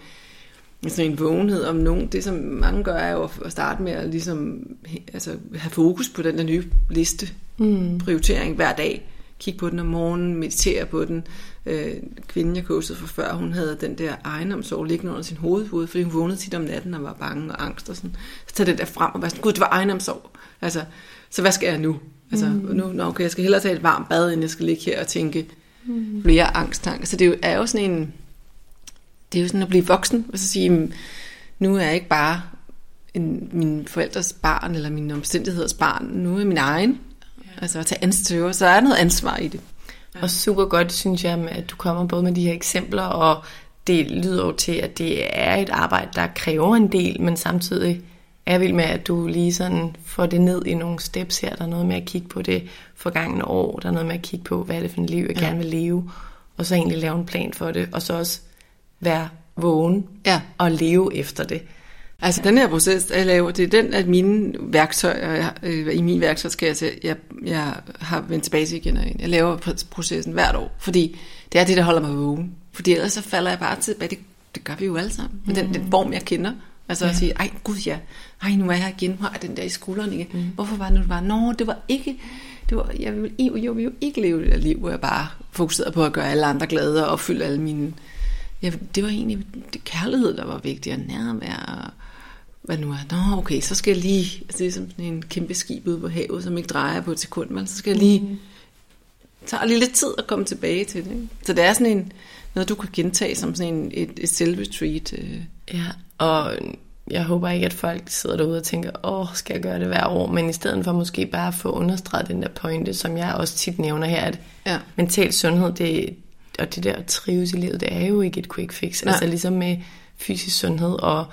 sådan en vågenhed om nogen. Det, som mange gør, er jo at starte med at ligesom, altså, have fokus på den der nye liste. Mm. Prioritering hver dag. Kig på den om morgenen, meditere på den. Øh, kvinden, jeg coachede for før, hun havde den der egenomsorg liggende under sin hovedhoved, fordi hun vågnede tit om natten og var bange og angst og sådan. Så tager det der frem og var sådan, gud, det var egenomsorg. Altså, så hvad skal jeg nu? Altså, mm. nu, nå, okay, jeg skal hellere tage et varmt bad, end jeg skal ligge her og tænke mm. flere angsttanker. Så det er jo, er jo sådan en, det er jo sådan at blive voksen, og så sige, nu er jeg ikke bare en, min forældres barn, eller min omstændigheders barn, nu er jeg min egen. Ja. Altså at tage ansvar, så er noget ansvar i det. Ja. Og super godt, synes jeg, at du kommer både med de her eksempler, og det lyder jo til, at det er et arbejde, der kræver en del, men samtidig er vild med, at du lige sådan får det ned i nogle steps her. Der er noget med at kigge på det forgangne år. Der er noget med at kigge på, hvad er det for et liv, jeg ja. gerne vil leve. Og så egentlig lave en plan for det. Og så også være vågen ja. og leve efter det. Altså den her proces, jeg laver, det er den, at mine værktøjer, øh, i min værktøjskasse, jeg, jeg har vendt tilbage til igen og igen. Jeg laver processen hvert år, fordi det er det, der holder mig vågen. Fordi ellers så falder jeg bare til, det, det gør vi jo alle sammen. Men mm. den, den form, jeg kender, Altså ja. at sige, ej gud ja, ej nu er jeg her igen, hvor er den der i skulderen igen. Mm. Hvorfor var det nu, det var? Nå, det var ikke, det var, jeg, vil, jeg, jeg vil jo ikke leve det der liv, hvor jeg bare fokuserede på at gøre alle andre glade og opfylde alle mine... Jeg, det var egentlig det kærlighed, der var vigtig, og nærvær og hvad nu er. Nå, okay, så skal jeg lige, altså det er som en kæmpe skib ude på havet, som ikke drejer på et sekund, men så skal jeg lige, mm. tager lige lidt tid at komme tilbage til det. Ikke? Så det er sådan en, noget, du kan gentage som sådan en, et, et self-retreat. Øh. Ja, og jeg håber ikke, at folk sidder derude og tænker, åh, skal jeg gøre det hver år? Men i stedet for måske bare at få understreget den der pointe, som jeg også tit nævner her, at ja. mental sundhed, det, og det der at trives i livet, det er jo ikke et quick fix. Nej. Altså ligesom med fysisk sundhed og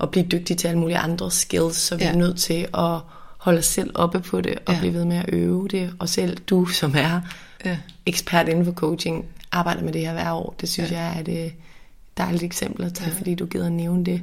at blive dygtig til alle mulige andre skills, så vi ja. er nødt til at holde os selv oppe på det, og ja. blive ved med at øve det. Og selv du, som er ja. ekspert inden for coaching, arbejder med det her hver år. Det synes ja. jeg er et dejligt eksempel at tage, ja. fordi du gider at nævne det.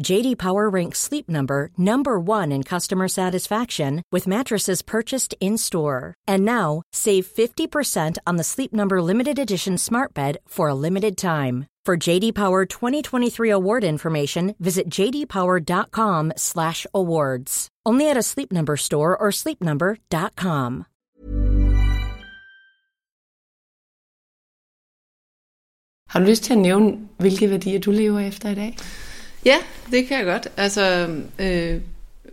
JD Power ranks Sleep Number number 1 in customer satisfaction with mattresses purchased in-store. And now, save 50% on the Sleep Number limited edition Smart Bed for a limited time. For JD Power 2023 award information, visit jdpower.com/awards. Only at a Sleep Number store or sleepnumber.com. Har du lyst til at nævne, hvilke værdier du lever efter i dag? Ja, det kan jeg godt. Altså, øh,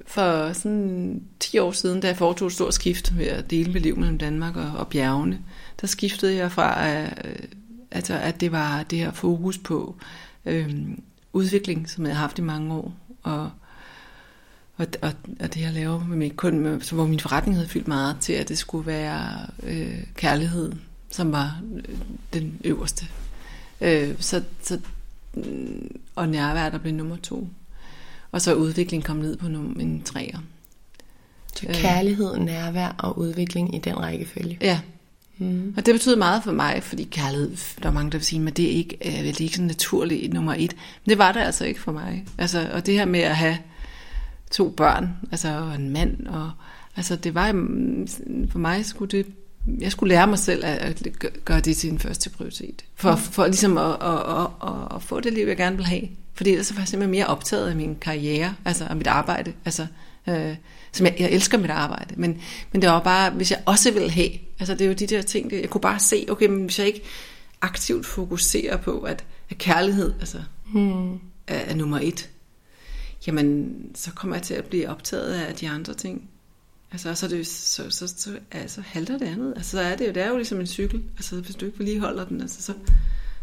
for sådan 10 år siden, da jeg foretog et stort skift ved at dele mit liv mellem Danmark og, og bjergene, der skiftede jeg fra, øh, altså, at det var det her fokus på øh, udvikling, som jeg har haft i mange år, og, og, og, og det jeg laver med min kun med, hvor min forretning havde fyldt meget til, at det skulle være øh, kærlighed, som var øh, den øverste. Øh, så, så og nærvær, der blev nummer to. Og så udvikling kom ned på nummer en træer. Så kærlighed, nærvær og udvikling i den rækkefølge. Ja. Mm. Og det betyder meget for mig, fordi kærlighed, der er mange, der vil sige, men det er ikke, er vel ikke så naturligt nummer et. Men det var det altså ikke for mig. Altså, og det her med at have to børn, altså og en mand, og altså det var, for mig skulle det jeg skulle lære mig selv at, gøre det til en første prioritet. For, for ligesom at, at, at, at, få det liv, jeg gerne vil have. Fordi ellers var jeg simpelthen mere optaget af min karriere, altså af mit arbejde. Altså, øh, som jeg, jeg elsker mit arbejde. Men, men det var bare, hvis jeg også ville have, altså det er jo de der ting, jeg kunne bare se, okay, men hvis jeg ikke aktivt fokuserer på, at, at kærlighed altså, hmm. er, er nummer et, jamen så kommer jeg til at blive optaget af de andre ting. Altså, så, det, så, så, så altså, halter det andet. Altså, så er det jo, det er jo ligesom en cykel. Altså, hvis du ikke vedligeholder den, altså, så,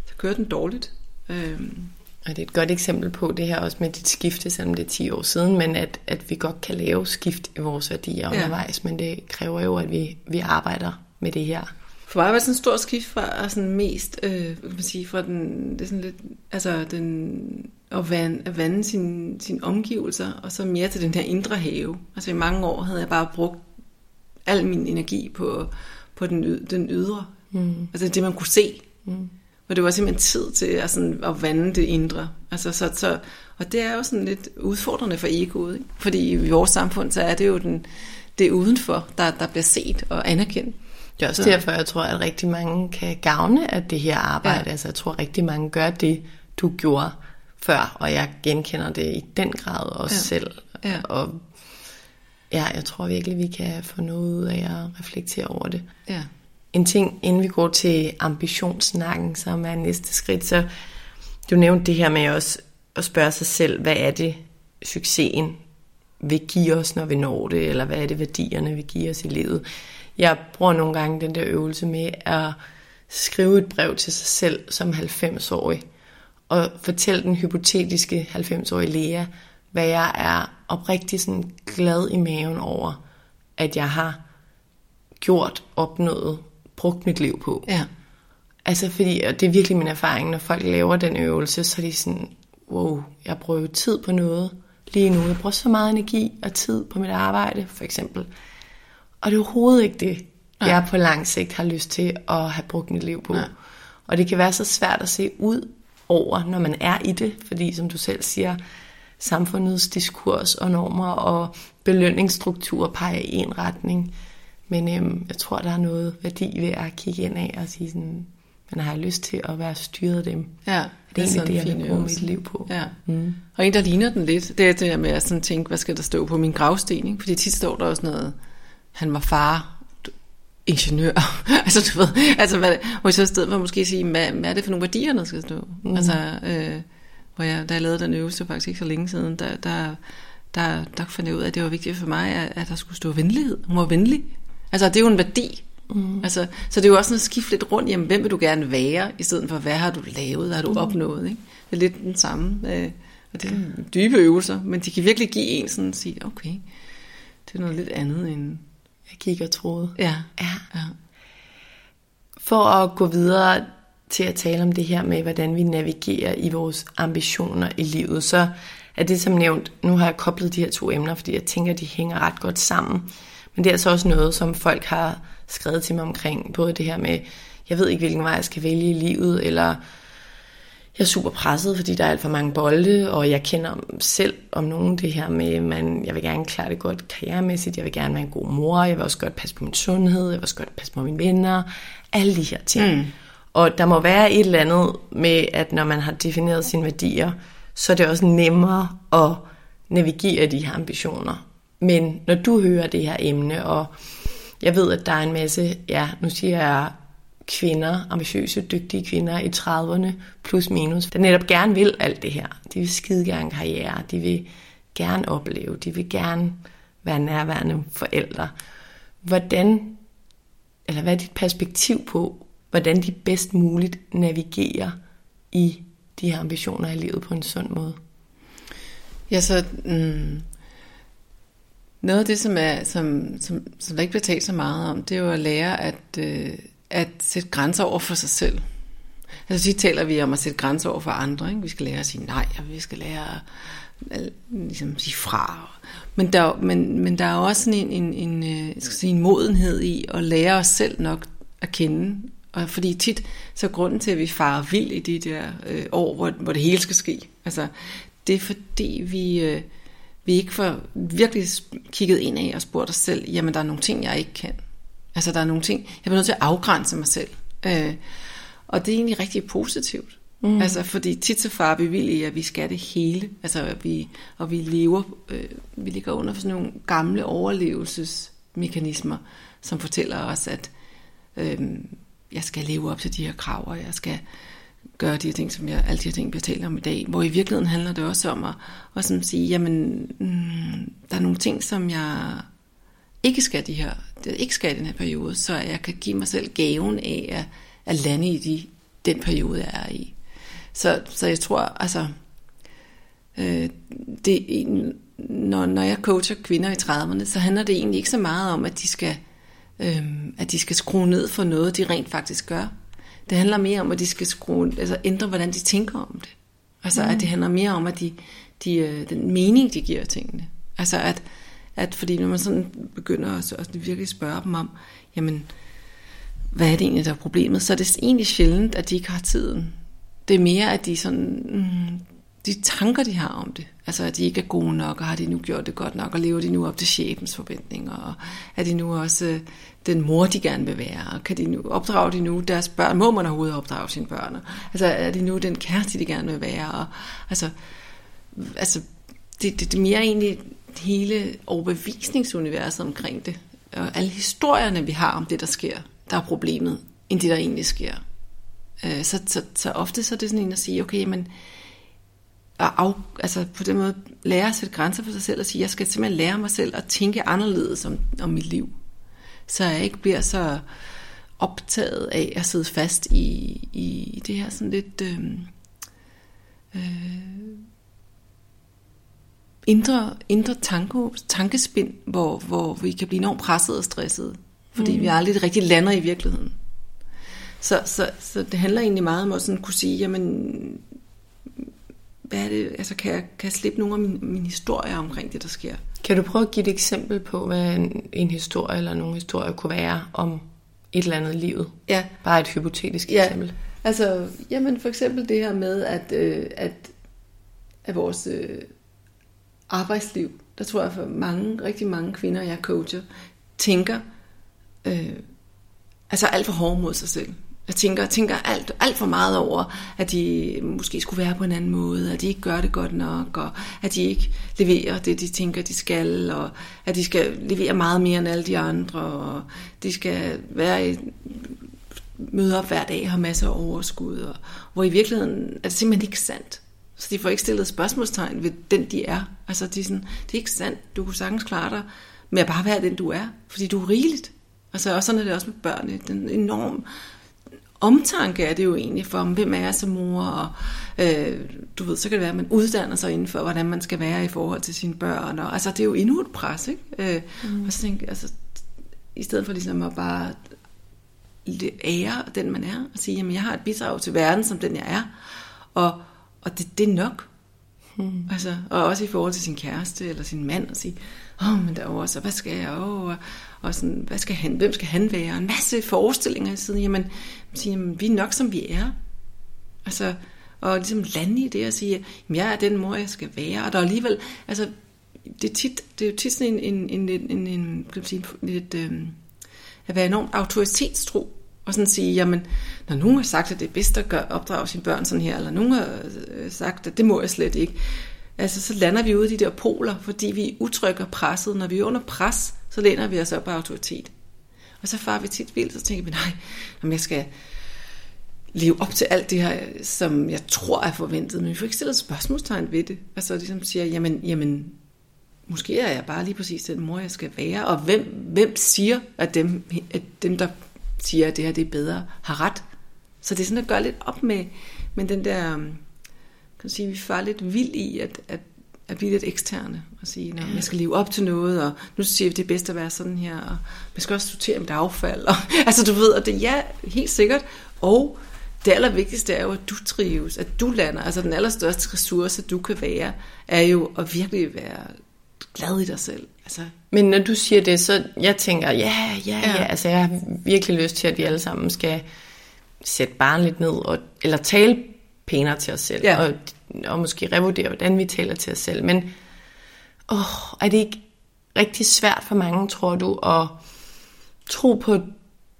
så kører den dårligt. Øhm. Og det er et godt eksempel på det her også med dit skifte, selvom det er 10 år siden, men at, at vi godt kan lave skift i vores værdier ja. undervejs, men det kræver jo, at vi, vi arbejder med det her. For mig var det sådan en stor skift fra sådan mest, øh, kan man sige, fra den, det er sådan lidt, altså den at vande, at vande sine, sin omgivelser, og så mere til den her indre have. Altså i mange år havde jeg bare brugt al min energi på, på den, den ydre. Mm. Altså det, man kunne se. Mm. Og det var simpelthen tid til at, sådan, at vande det indre. Altså, så, så, og det er jo sådan lidt udfordrende for egoet. Ikke? Fordi i vores samfund, så er det jo den, det udenfor, der, der bliver set og anerkendt. Det er også så. derfor, jeg tror, at rigtig mange kan gavne af det her arbejde. Ja. Altså, jeg tror, at rigtig mange gør det, du gjorde før, og jeg genkender det i den grad også ja. selv. Ja. Og ja, jeg tror virkelig, vi kan få noget ud af at reflektere over det. Ja. En ting, inden vi går til ambitionssnakken, som er næste skridt, så du nævnte det her med også at spørge sig selv, hvad er det, succesen vil give os, når vi når det, eller hvad er det værdierne vil give os i livet. Jeg bruger nogle gange den der øvelse med at skrive et brev til sig selv som 90-årig, og fortælle den hypotetiske 90-årige Lea, hvad jeg er oprigtig sådan glad i maven over, at jeg har gjort, opnået, brugt mit liv på. Ja. Altså fordi, og det er virkelig min erfaring, når folk laver den øvelse, så er de sådan, wow, jeg bruger jo tid på noget lige nu. Jeg bruger så meget energi og tid på mit arbejde, for eksempel. Og det er overhovedet ikke det, jeg på lang sigt har lyst til at have brugt mit liv på. Nej. Og det kan være så svært at se ud over, når man er i det, fordi som du selv siger, samfundets diskurs og normer og belønningsstruktur peger i en retning. Men øhm, jeg tror, der er noget værdi ved at kigge ind af og sige sådan, men har lyst til at være styret af dem? Ja, det er egentlig det, jeg vil bruge mit liv på. Ja. Mm. Og en, der ligner den lidt, det er det med at sådan tænke, hvad skal der stå på min gravsten? Ikke? Fordi tit står der også noget, han var far, ingeniør. *laughs* altså, du ved, altså, hvad, hvor jeg så i stedet for måske sige, hvad, hvad er det for nogle værdier, der skal stå? Mm. Altså, øh, hvor jeg, da jeg lavede den øvelse, faktisk ikke så længe siden, der, der, der, der fandt jeg ud af, at det var vigtigt for mig, at, at der skulle stå venlighed. Hun var venlig. Altså, det er jo en værdi. Mm. Altså, så det er jo også sådan at skifte lidt rundt, jamen, hvem vil du gerne være, i stedet for, hvad har du lavet, hvad har du mm. opnået, ikke? Det er lidt den samme, øh, og det er dybe øvelser, men de kan virkelig give en sådan at sige, okay, det er noget lidt andet end... Jeg kigger troede. Ja. ja. ja. For at gå videre til at tale om det her med, hvordan vi navigerer i vores ambitioner i livet, så er det som nævnt, nu har jeg koblet de her to emner, fordi jeg tænker, de hænger ret godt sammen. Men det er altså også noget, som folk har skrevet til mig omkring, både det her med, jeg ved ikke, hvilken vej jeg skal vælge i livet, eller jeg er super presset, fordi der er alt for mange bolde, og jeg kender selv om nogen det her med, man, jeg vil gerne klare det godt karrieremæssigt, jeg vil gerne være en god mor, jeg vil også godt passe på min sundhed, jeg vil også godt passe på mine venner, alle de her ting. Mm. Og der må være et eller andet med, at når man har defineret sine værdier, så er det også nemmere at navigere de her ambitioner. Men når du hører det her emne, og jeg ved, at der er en masse, ja, nu siger jeg kvinder, ambitiøse, dygtige kvinder i 30'erne, plus minus, der netop gerne vil alt det her. De vil skide gerne karriere, de vil gerne opleve, de vil gerne være nærværende forældre. Hvordan, eller hvad er dit perspektiv på, hvordan de bedst muligt navigerer i de her ambitioner i livet på en sund måde? Ja, så mm, noget af det, som, er, som, som, som der ikke bliver talt så meget om, det er jo at lære at, øh, at sætte grænser over for sig selv. Altså, så taler vi om at sætte grænser over for andre. Ikke? Vi skal lære at sige nej, og vi skal lære at ligesom, sige fra. Men der, men, men der er også sådan en, en, en, øh, jeg skal sige, en modenhed i at lære os selv nok at kende. Og fordi tit, så er grunden til, at vi farer vild i de der øh, år, hvor, hvor det hele skal ske, altså, det er fordi, vi... Øh, vi ikke får virkelig kigget ind af og spurgt os selv, jamen der er nogle ting, jeg ikke kan. Altså der er nogle ting, jeg bliver nødt til at afgrænse mig selv. Øh, og det er egentlig rigtig positivt. Mm. Altså fordi tit så far vi vil i, at vi skal det hele. Altså vi, og vi lever, øh, vi ligger under for sådan nogle gamle overlevelsesmekanismer, som fortæller os, at øh, jeg skal leve op til de her krav, og jeg skal gøre de her ting, som jeg, alle de her ting, vi taler om i dag. Hvor i virkeligheden handler det også om at, at sådan sige, jamen, mm, der er nogle ting, som jeg ikke skal de her, det ikke skal i den her periode, så jeg kan give mig selv gaven af at, at lande i de, den periode, jeg er i. Så, så jeg tror, altså, øh, det, når, når jeg coacher kvinder i 30'erne, så handler det egentlig ikke så meget om, at de skal, øh, at de skal skrue ned for noget, de rent faktisk gør. Det handler mere om, at de skal skrue, altså ændre, hvordan de tænker om det. Altså, mm. at det handler mere om, at de, de, øh, den mening, de giver tingene. Altså, at, at fordi når man sådan begynder at, at virkelig spørge dem om, jamen, hvad er det egentlig, der er problemet, så er det egentlig sjældent, at de ikke har tiden. Det er mere, at de sådan, mm, de tanker, de har om det. Altså, at de ikke er gode nok, og har de nu gjort det godt nok, og lever de nu op til chefens forventninger, og er de nu også øh, den mor, de gerne vil være, og kan de nu, opdrage de nu deres børn, må man overhovedet opdrage sine børn, altså er de nu den kæreste, de gerne vil være, og altså, altså det, det, det er mere egentlig hele overbevisningsuniverset omkring det, og alle historierne, vi har om det, der sker, der er problemet, end det, der egentlig sker. Øh, så, så, så ofte så er det sådan en at sige, okay, men at af, altså på den måde lære at sætte grænser for sig selv og sige, jeg skal simpelthen lære mig selv at tænke anderledes om, om mit liv. Så jeg ikke bliver så optaget af at sidde fast i, i det her sådan lidt øhm, øh, øh, indre, indre tanko, tankespind, hvor, hvor vi kan blive enormt presset og stresset, fordi mm. vi aldrig rigtig lander i virkeligheden. Så, så, så det handler egentlig meget om at sådan kunne sige, jamen, hvad er det, altså kan jeg, kan jeg slippe nogle af mine, mine historier omkring det, der sker? Kan du prøve at give et eksempel på, hvad en, en historie eller nogle historier kunne være om et eller andet livet? Ja. Bare et hypotetisk ja. eksempel. Altså, jamen for eksempel det her med, at, øh, at, at vores øh, arbejdsliv, der tror jeg for mange, rigtig mange kvinder, jeg coacher, tænker øh, altså alt for hårdt mod sig selv. Jeg tænker, tænker alt, alt for meget over, at de måske skulle være på en anden måde, at de ikke gør det godt nok, og at de ikke leverer det, de tænker, de skal, og at de skal levere meget mere end alle de andre, og de skal være i, møde op hver dag og have masser af overskud, og, hvor i virkeligheden er det simpelthen ikke sandt. Så de får ikke stillet spørgsmålstegn ved den, de er. Altså, de er sådan, det er ikke sandt. Du kunne sagtens klare dig med at bare være den, du er. Fordi du er rigeligt. Altså, og sådan er det også med børnene. Den enorm omtanke er det jo egentlig for, hvem er jeg som mor, og øh, du ved, så kan det være, at man uddanner sig inden for, hvordan man skal være i forhold til sine børn, og altså det er jo endnu et pres, ikke? Øh, mm. Og så tænker altså, i stedet for ligesom at bare ære den man er, og sige, jamen jeg har et bidrag til verden, som den jeg er, og, og det, det er nok. Mm. Altså, og også i forhold til sin kæreste eller sin mand, og sige, åh, oh, men der er også, hvad skal jeg, åh, oh, og sådan, hvad skal han, hvem skal han være? En masse forestillinger i siden. Jamen, sige, jamen, vi er nok, som vi er. Altså, og ligesom lande i det og sige, jamen, jeg er den mor, jeg skal være. Og der er alligevel, altså, det er, tit, det er jo tit sådan en, en, en, en, en kan man sige, lidt, øh, at være enormt autoritetstro. Og sådan sige, jamen, når nogen har sagt, at det er bedst at gøre, opdrage sine børn sådan her, eller nogen har øh, sagt, at det må jeg slet ikke, altså så lander vi ude i de der poler, fordi vi utrykker presset. Når vi er under pres, så læner vi os op på autoritet. Og så farer vi tit vildt, så tænker vi, nej, om jeg skal leve op til alt det her, som jeg tror er forventet, men vi får ikke stillet spørgsmålstegn ved det. Og så ligesom siger, jamen, jamen, måske er jeg bare lige præcis den mor, jeg skal være, og hvem, hvem siger, at dem, at dem, der siger, at det her det er bedre, har ret. Så det er sådan at gøre lidt op med, med den der, øhm, kan sige, vi farer lidt vild i, at, at at blive lidt eksterne og sige, at jeg skal leve op til noget, og nu siger vi, det er bedst at være sådan her, og man skal også sortere mit affald. Og, *laughs* altså du ved, at det ja, helt sikkert. Og det allervigtigste er jo, at du trives, at du lander. Altså den allerstørste ressource, du kan være, er jo at virkelig være glad i dig selv. Altså, Men når du siger det, så jeg tænker, ja, ja, ja, ja. Altså jeg har virkelig lyst til, at vi alle sammen skal sætte barn lidt ned, og, eller tale pænere til os selv, ja. og, og måske revurdere, hvordan vi taler til os selv. Men åh, er det ikke rigtig svært for mange, tror du, at tro på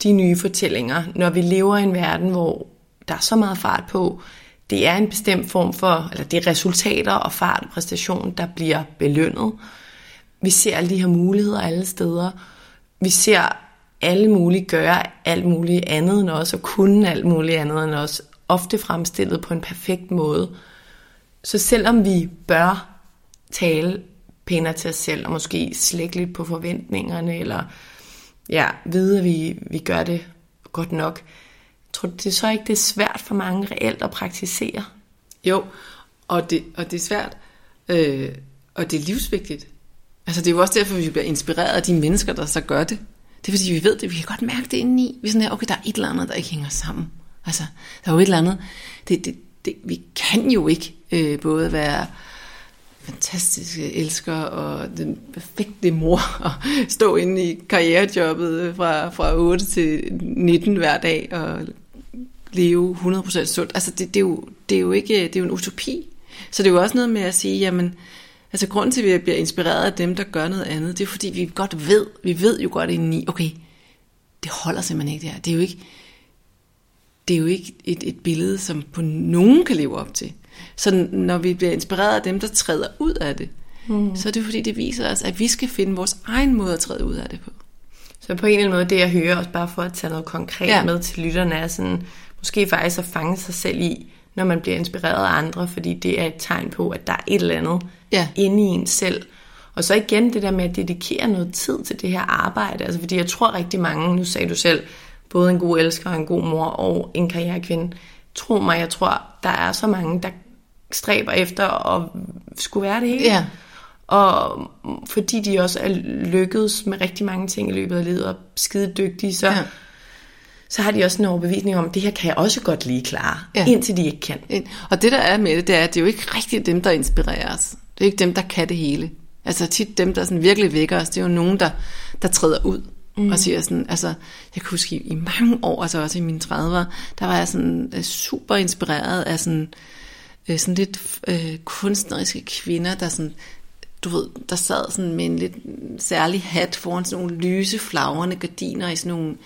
de nye fortællinger, når vi lever i en verden, hvor der er så meget fart på, det er en bestemt form for, eller det er resultater og fart og præstation, der bliver belønnet. Vi ser alle de her muligheder alle steder. Vi ser alle mulige gøre alt muligt andet end os, og kunne alt muligt andet end os ofte fremstillet på en perfekt måde. Så selvom vi bør tale pænere til os selv, og måske slække lidt på forventningerne, eller ja, vide, at vi, vi gør det godt nok, tror du det er så ikke, det er svært for mange reelt at praktisere? Jo, og det, og det er svært, øh, og det er livsvigtigt. Altså det er jo også derfor, vi bliver inspireret af de mennesker, der så gør det. Det er fordi, vi ved det, vi kan godt mærke det indeni. Vi er sådan her, okay, der er et eller andet, der ikke hænger sammen. Altså, der er jo et eller andet. Det, det, det, vi kan jo ikke øh, både være fantastiske elsker og den perfekte mor og *laughs* stå inde i karrierejobbet øh, fra, fra 8 til 19 hver dag og leve 100% sundt. Altså det, det, er jo, det er jo ikke, øh, det er jo en utopi. Så det er jo også noget med at sige, jamen, altså grunden til, at vi bliver inspireret af dem, der gør noget andet, det er fordi, vi godt ved, vi ved jo godt indeni, okay, det holder simpelthen ikke det her. Det er jo ikke, det er jo ikke et, et billede, som på nogen kan leve op til. Så når vi bliver inspireret af dem, der træder ud af det, mm. så er det fordi, det viser os, at vi skal finde vores egen måde at træde ud af det på. Så på en eller anden måde, det jeg hører, også bare for at tage noget konkret ja. med til lytterne, er sådan, måske faktisk at fange sig selv i, når man bliver inspireret af andre, fordi det er et tegn på, at der er et eller andet Ja. inde i en selv. Og så igen det der med at dedikere noget tid til det her arbejde. Altså fordi jeg tror rigtig mange, nu sagde du selv, både en god elsker og en god mor og en karrierekvinde. Tro mig, jeg tror, der er så mange, der stræber efter at skulle være det hele. Ja. Og fordi de også er lykkedes med rigtig mange ting i løbet af livet og skide dygtige, så, Ja. Så har de også en overbevisning om, at det her kan jeg også godt lige klare, Ja. indtil de ikke kan. Og det der er med det, det er, at det er jo ikke rigtigt dem, der inspirerer os. Det er ikke dem, der kan det hele. Altså tit dem, der sådan virkelig vækker os, det er jo nogen, der, der træder ud mm. og siger sådan, altså, jeg kan huske i, mange år, altså også i mine 30'ere, der var jeg sådan øh, super inspireret af sådan, øh, sådan lidt øh, kunstneriske kvinder, der sådan, du ved, der sad sådan med en lidt særlig hat foran sådan nogle lyse, flagrende gardiner i sådan nogle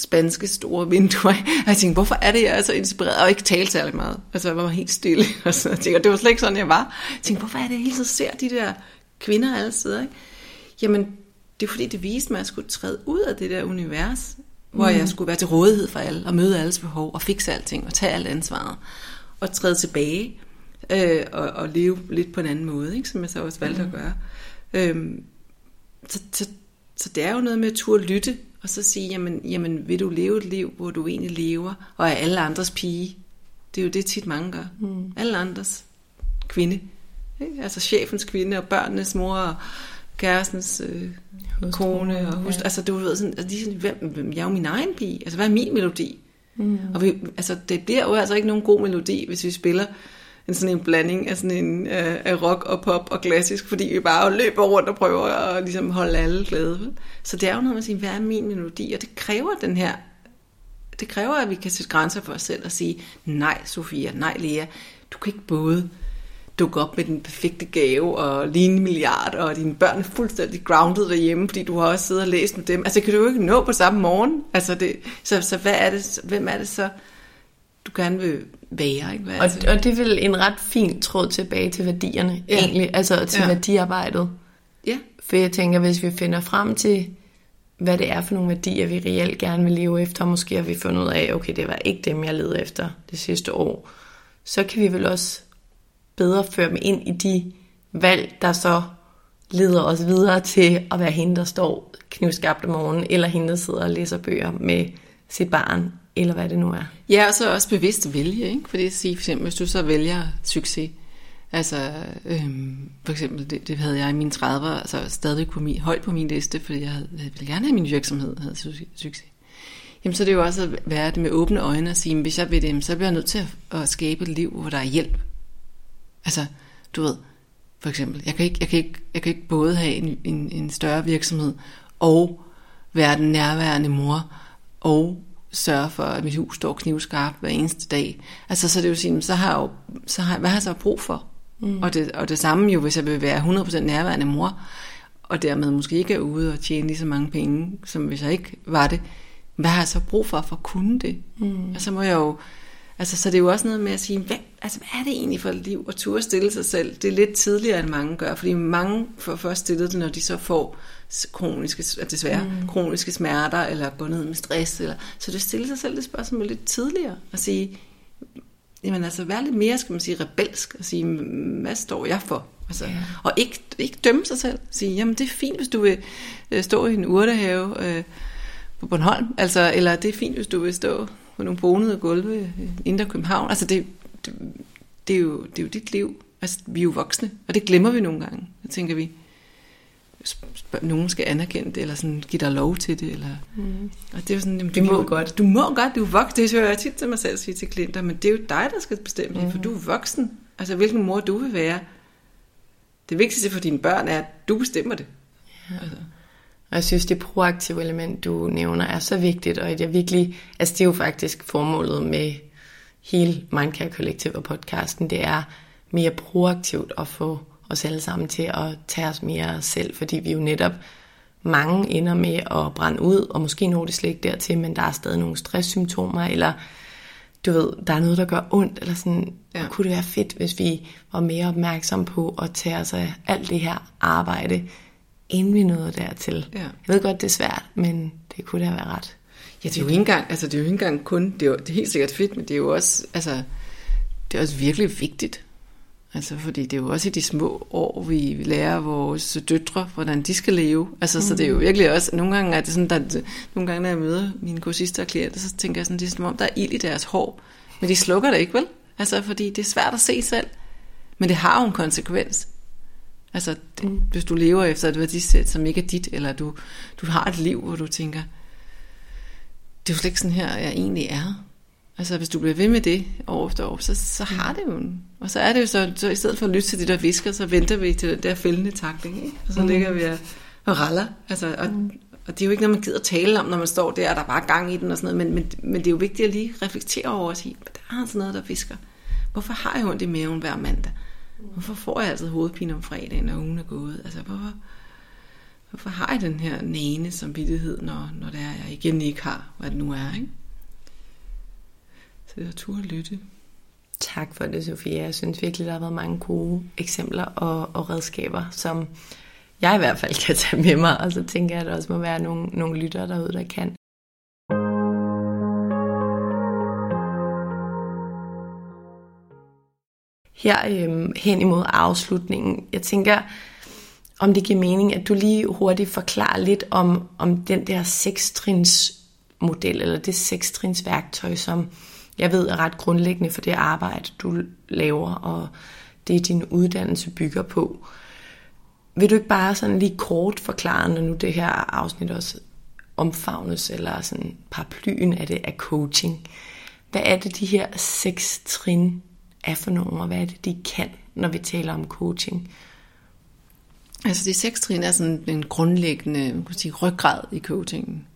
spanske store vinduer. *laughs* Og jeg tænkte, hvorfor er det, jeg er så inspireret? Og ikke tale særlig meget. Altså, jeg var helt stille. *laughs* Og så tænkte, og det var slet ikke sådan, jeg var. Jeg tænkte, hvorfor er det, jeg hele tiden ser de der kvinder alle steder? Ikke? Jamen, det er fordi, det viste mig, at jeg skulle træde ud af det der univers, hvor jeg skulle være til rådighed for alle, og møde alles behov, og fikse alting, og tage alt ansvaret, og træde tilbage, øh, og, og leve lidt på en anden måde, ikke? som jeg så også valgte mm. at gøre. Øhm, så, så, så det er jo noget med at turde lytte, og så sige, jamen, jamen vil du leve et liv, hvor du egentlig lever, og er alle andres pige? Det er jo det tit mange gør. Mm. Alle andres kvinde. Ikke? Altså chefens kvinde, og børnenes mor, og kærestens øh, kone, og hus, ja. altså du ved, sådan, altså, de er sådan, hvem, hvem, jeg er jo min egen pige, altså hvad er min melodi? Mm. Og vi, altså, det bliver jo altså ikke nogen god melodi, hvis vi spiller en sådan en blanding af sådan en øh, af rock og pop og klassisk, fordi vi bare løber rundt og prøver at ligesom holde alle glade. Vel? Så det er jo noget med at sige, hvad er min melodi? Og det kræver den her, det kræver, at vi kan sætte grænser for os selv og sige, nej Sofia, nej Lea, du kan ikke både dukke op med den perfekte gave og ligne milliard, og dine børn er fuldstændig grounded derhjemme, fordi du har også siddet og læst med dem. Altså, kan du jo ikke nå på samme morgen. Altså, det, så, så hvad er det, hvem er det så, du gerne vil være? Ikke? Hvad Og, det? og det er vel en ret fin tråd tilbage til værdierne, Ja. egentlig, altså til Ja. værdiarbejdet. Ja, For jeg tænker, hvis vi finder frem til, hvad det er for nogle værdier, vi reelt gerne vil leve efter, måske har vi fundet ud af, okay, det var ikke dem, jeg levede efter det sidste år, så kan vi vel også bedre føre dem ind i de valg, der så leder os videre til at være hende, der står knivskabt om morgenen, eller hende, der sidder og læser bøger med sit barn, eller hvad det nu er. Ja, og så også bevidst vælge, ikke? For det at sige, for eksempel, hvis du så vælger succes, altså øhm, for eksempel, det, det havde jeg i mine 30'er, altså stadig på min, højt på min liste, fordi jeg, havde, jeg ville gerne have min virksomhed havde succes. Jamen så er det jo også at være det med åbne øjne og sige, hvis jeg vil det, så bliver jeg nødt til at, at skabe et liv, hvor der er hjælp. Altså, du ved, for eksempel, jeg kan ikke, jeg kan ikke, jeg kan ikke både have en, en, en større virksomhed og være den nærværende mor og sørge for, at mit hus står knivskarpt hver eneste dag. Altså, så det vil sige, så har jeg jo, så har, hvad har jeg så brug for? Mm. Og, det, og det samme jo, hvis jeg vil være 100% nærværende mor, og dermed måske ikke er ude og tjene lige så mange penge, som hvis jeg ikke var det, hvad har jeg så brug for for at kunne det? Mm. Og så må jeg jo, altså så det er jo også noget med at sige, hvad, altså, hvad er det egentlig for et liv at turde stille sig selv? Det er lidt tidligere, end mange gør, fordi mange får først stillet det, når de så får kroniske, desværre, mm. kroniske smerter, eller går ned med stress, eller, så det stiller sig selv det spørgsmål lidt tidligere, og sige, jamen altså, være lidt mere, skal man sige, rebelsk, og sige, hvad står jeg for? Altså, yeah. Og ikke, ikke dømme sig selv. Sige, jamen det er fint, hvis du vil øh, stå i en urtehave øh, på Bornholm, altså, eller det er fint, hvis du vil stå på nogle bonede gulve i Indre København. Altså, det, det, det, er jo, det er jo dit liv. Altså, vi er jo voksne, og det glemmer vi nogle gange. Så tænker vi, nogen skal anerkende det, eller sådan, give dig lov til det. Eller, mm. Og det er jo sådan, jamen, Du er må jo- godt. Du må godt, du er voksen. Det hører jeg tit til mig selv sige til klienter, men det er jo dig, der skal bestemme det, for du er voksen. Altså, hvilken mor du vil være. Det vigtigste for dine børn er, at du bestemmer det. Altså. Og jeg synes, det proaktive element, du nævner, er så vigtigt, og at jeg virkelig, altså det er jo faktisk formålet med hele Mindcare Collective og podcasten, det er mere proaktivt at få os alle sammen til at tage os mere selv, fordi vi jo netop mange ender med at brænde ud, og måske når det slet ikke dertil, men der er stadig nogle stresssymptomer, eller du ved, der er noget, der gør ondt, eller sådan, Ja. kunne det være fedt, hvis vi var mere opmærksom på at tage os af alt det her arbejde, inden vi nåede dertil. Ja. Jeg ved godt, det er svært, men det kunne da være ret Ja, det er jo ikke engang, altså det er jo ikke engang kun, det er, jo, det er helt sikkert fedt, men det er jo også, altså, det er også virkelig vigtigt. Altså, fordi det er jo også i de små år, vi lærer vores døtre, hvordan de skal leve. Altså, mm. så det er jo virkelig også, nogle gange er det sådan, der, nogle gange, når jeg møder mine kursister og klienter, så tænker jeg sådan, det er som om, der er ild i deres hår. Men de slukker det ikke, vel? Altså, fordi det er svært at se selv. Men det har jo en konsekvens. Altså, det, mm. hvis du lever efter et værdisæt, som ikke er dit, eller du, du har et liv, hvor du tænker, det er jo slet ikke sådan her, jeg egentlig er. Altså, hvis du bliver ved med det år efter år, så, så har det jo en... Og så er det jo så, så i stedet for at lytte til de der visker, så venter vi til den der fældende takling, ikke? Og så mm. ligger vi og, og raller. Altså, og, mm. og det er jo ikke noget, man gider tale om, når man står der, og der er bare gang i den og sådan noget, men, men, men det er jo vigtigt at lige reflektere over og sige, der er altså noget, der visker. Hvorfor har jeg ondt i maven hver mandag? Hvorfor får jeg altid hovedpine om fredagen, når ugen er gået? Altså, hvorfor, hvorfor har jeg den her næne samvittighed, når, når det er, jeg igen ikke har, hvad det nu er, ikke? Så det er tur at lytte. Tak for det, Sofia. Jeg synes virkelig, der har været mange gode eksempler og, og redskaber, som jeg i hvert fald kan tage med mig, og så tænker jeg, at der også må være nogle, nogle lyttere derude, der kan. her øhm, hen imod afslutningen. Jeg tænker, om det giver mening, at du lige hurtigt forklarer lidt om, om den der sekstrins model, eller det sekstrins værktøj, som jeg ved er ret grundlæggende for det arbejde, du laver, og det din uddannelse bygger på. Vil du ikke bare sådan lige kort forklare, når nu det her afsnit også omfavnes, eller sådan paraplyen af det af coaching. Hvad er det, de her seks trin er for nogen, og hvad er det, de kan, når vi taler om coaching? Altså de seks trin er sådan en grundlæggende man kan sige, ryggrad i coachingen.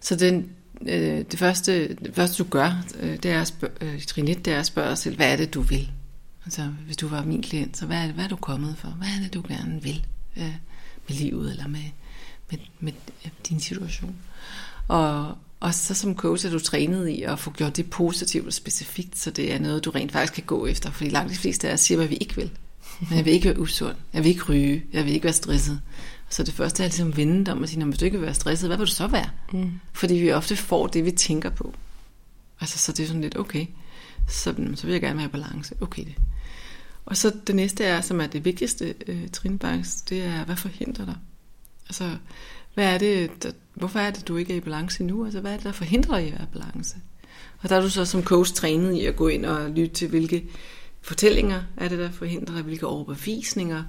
Så den, øh, det, første, det første, du gør, øh, det er at spørge, øh, trin 1, det er at spørge dig selv, hvad er det, du vil? Altså hvis du var min klient, så hvad er, det, hvad er du kommet for? Hvad er det, du gerne vil øh, med livet eller med, med, med din situation? Og, og så som coach er du trænet i at få gjort det positivt og specifikt, så det er noget, du rent faktisk kan gå efter. Fordi langt de fleste af os siger, hvad vi ikke vil. Men jeg vil ikke være usund. Jeg vil ikke ryge. Jeg vil ikke være stresset. Så det første er ligesom vende om at sige, hvis du ikke vil være stresset, hvad vil du så være? Mm. Fordi vi ofte får det, vi tænker på. Altså, så det er sådan lidt, okay, så, så vil jeg gerne have balance. Okay det. Og så det næste er, som er det vigtigste øh, trinbanks, det er, hvad forhindrer dig? Altså, hvad er det, der, hvorfor er det, du ikke er i balance nu? Altså, hvad er det, der forhindrer dig i at være i balance? Og der er du så som coach trænet i at gå ind og lytte til, hvilke fortællinger er det, der forhindrer dig, hvilke overbevisninger,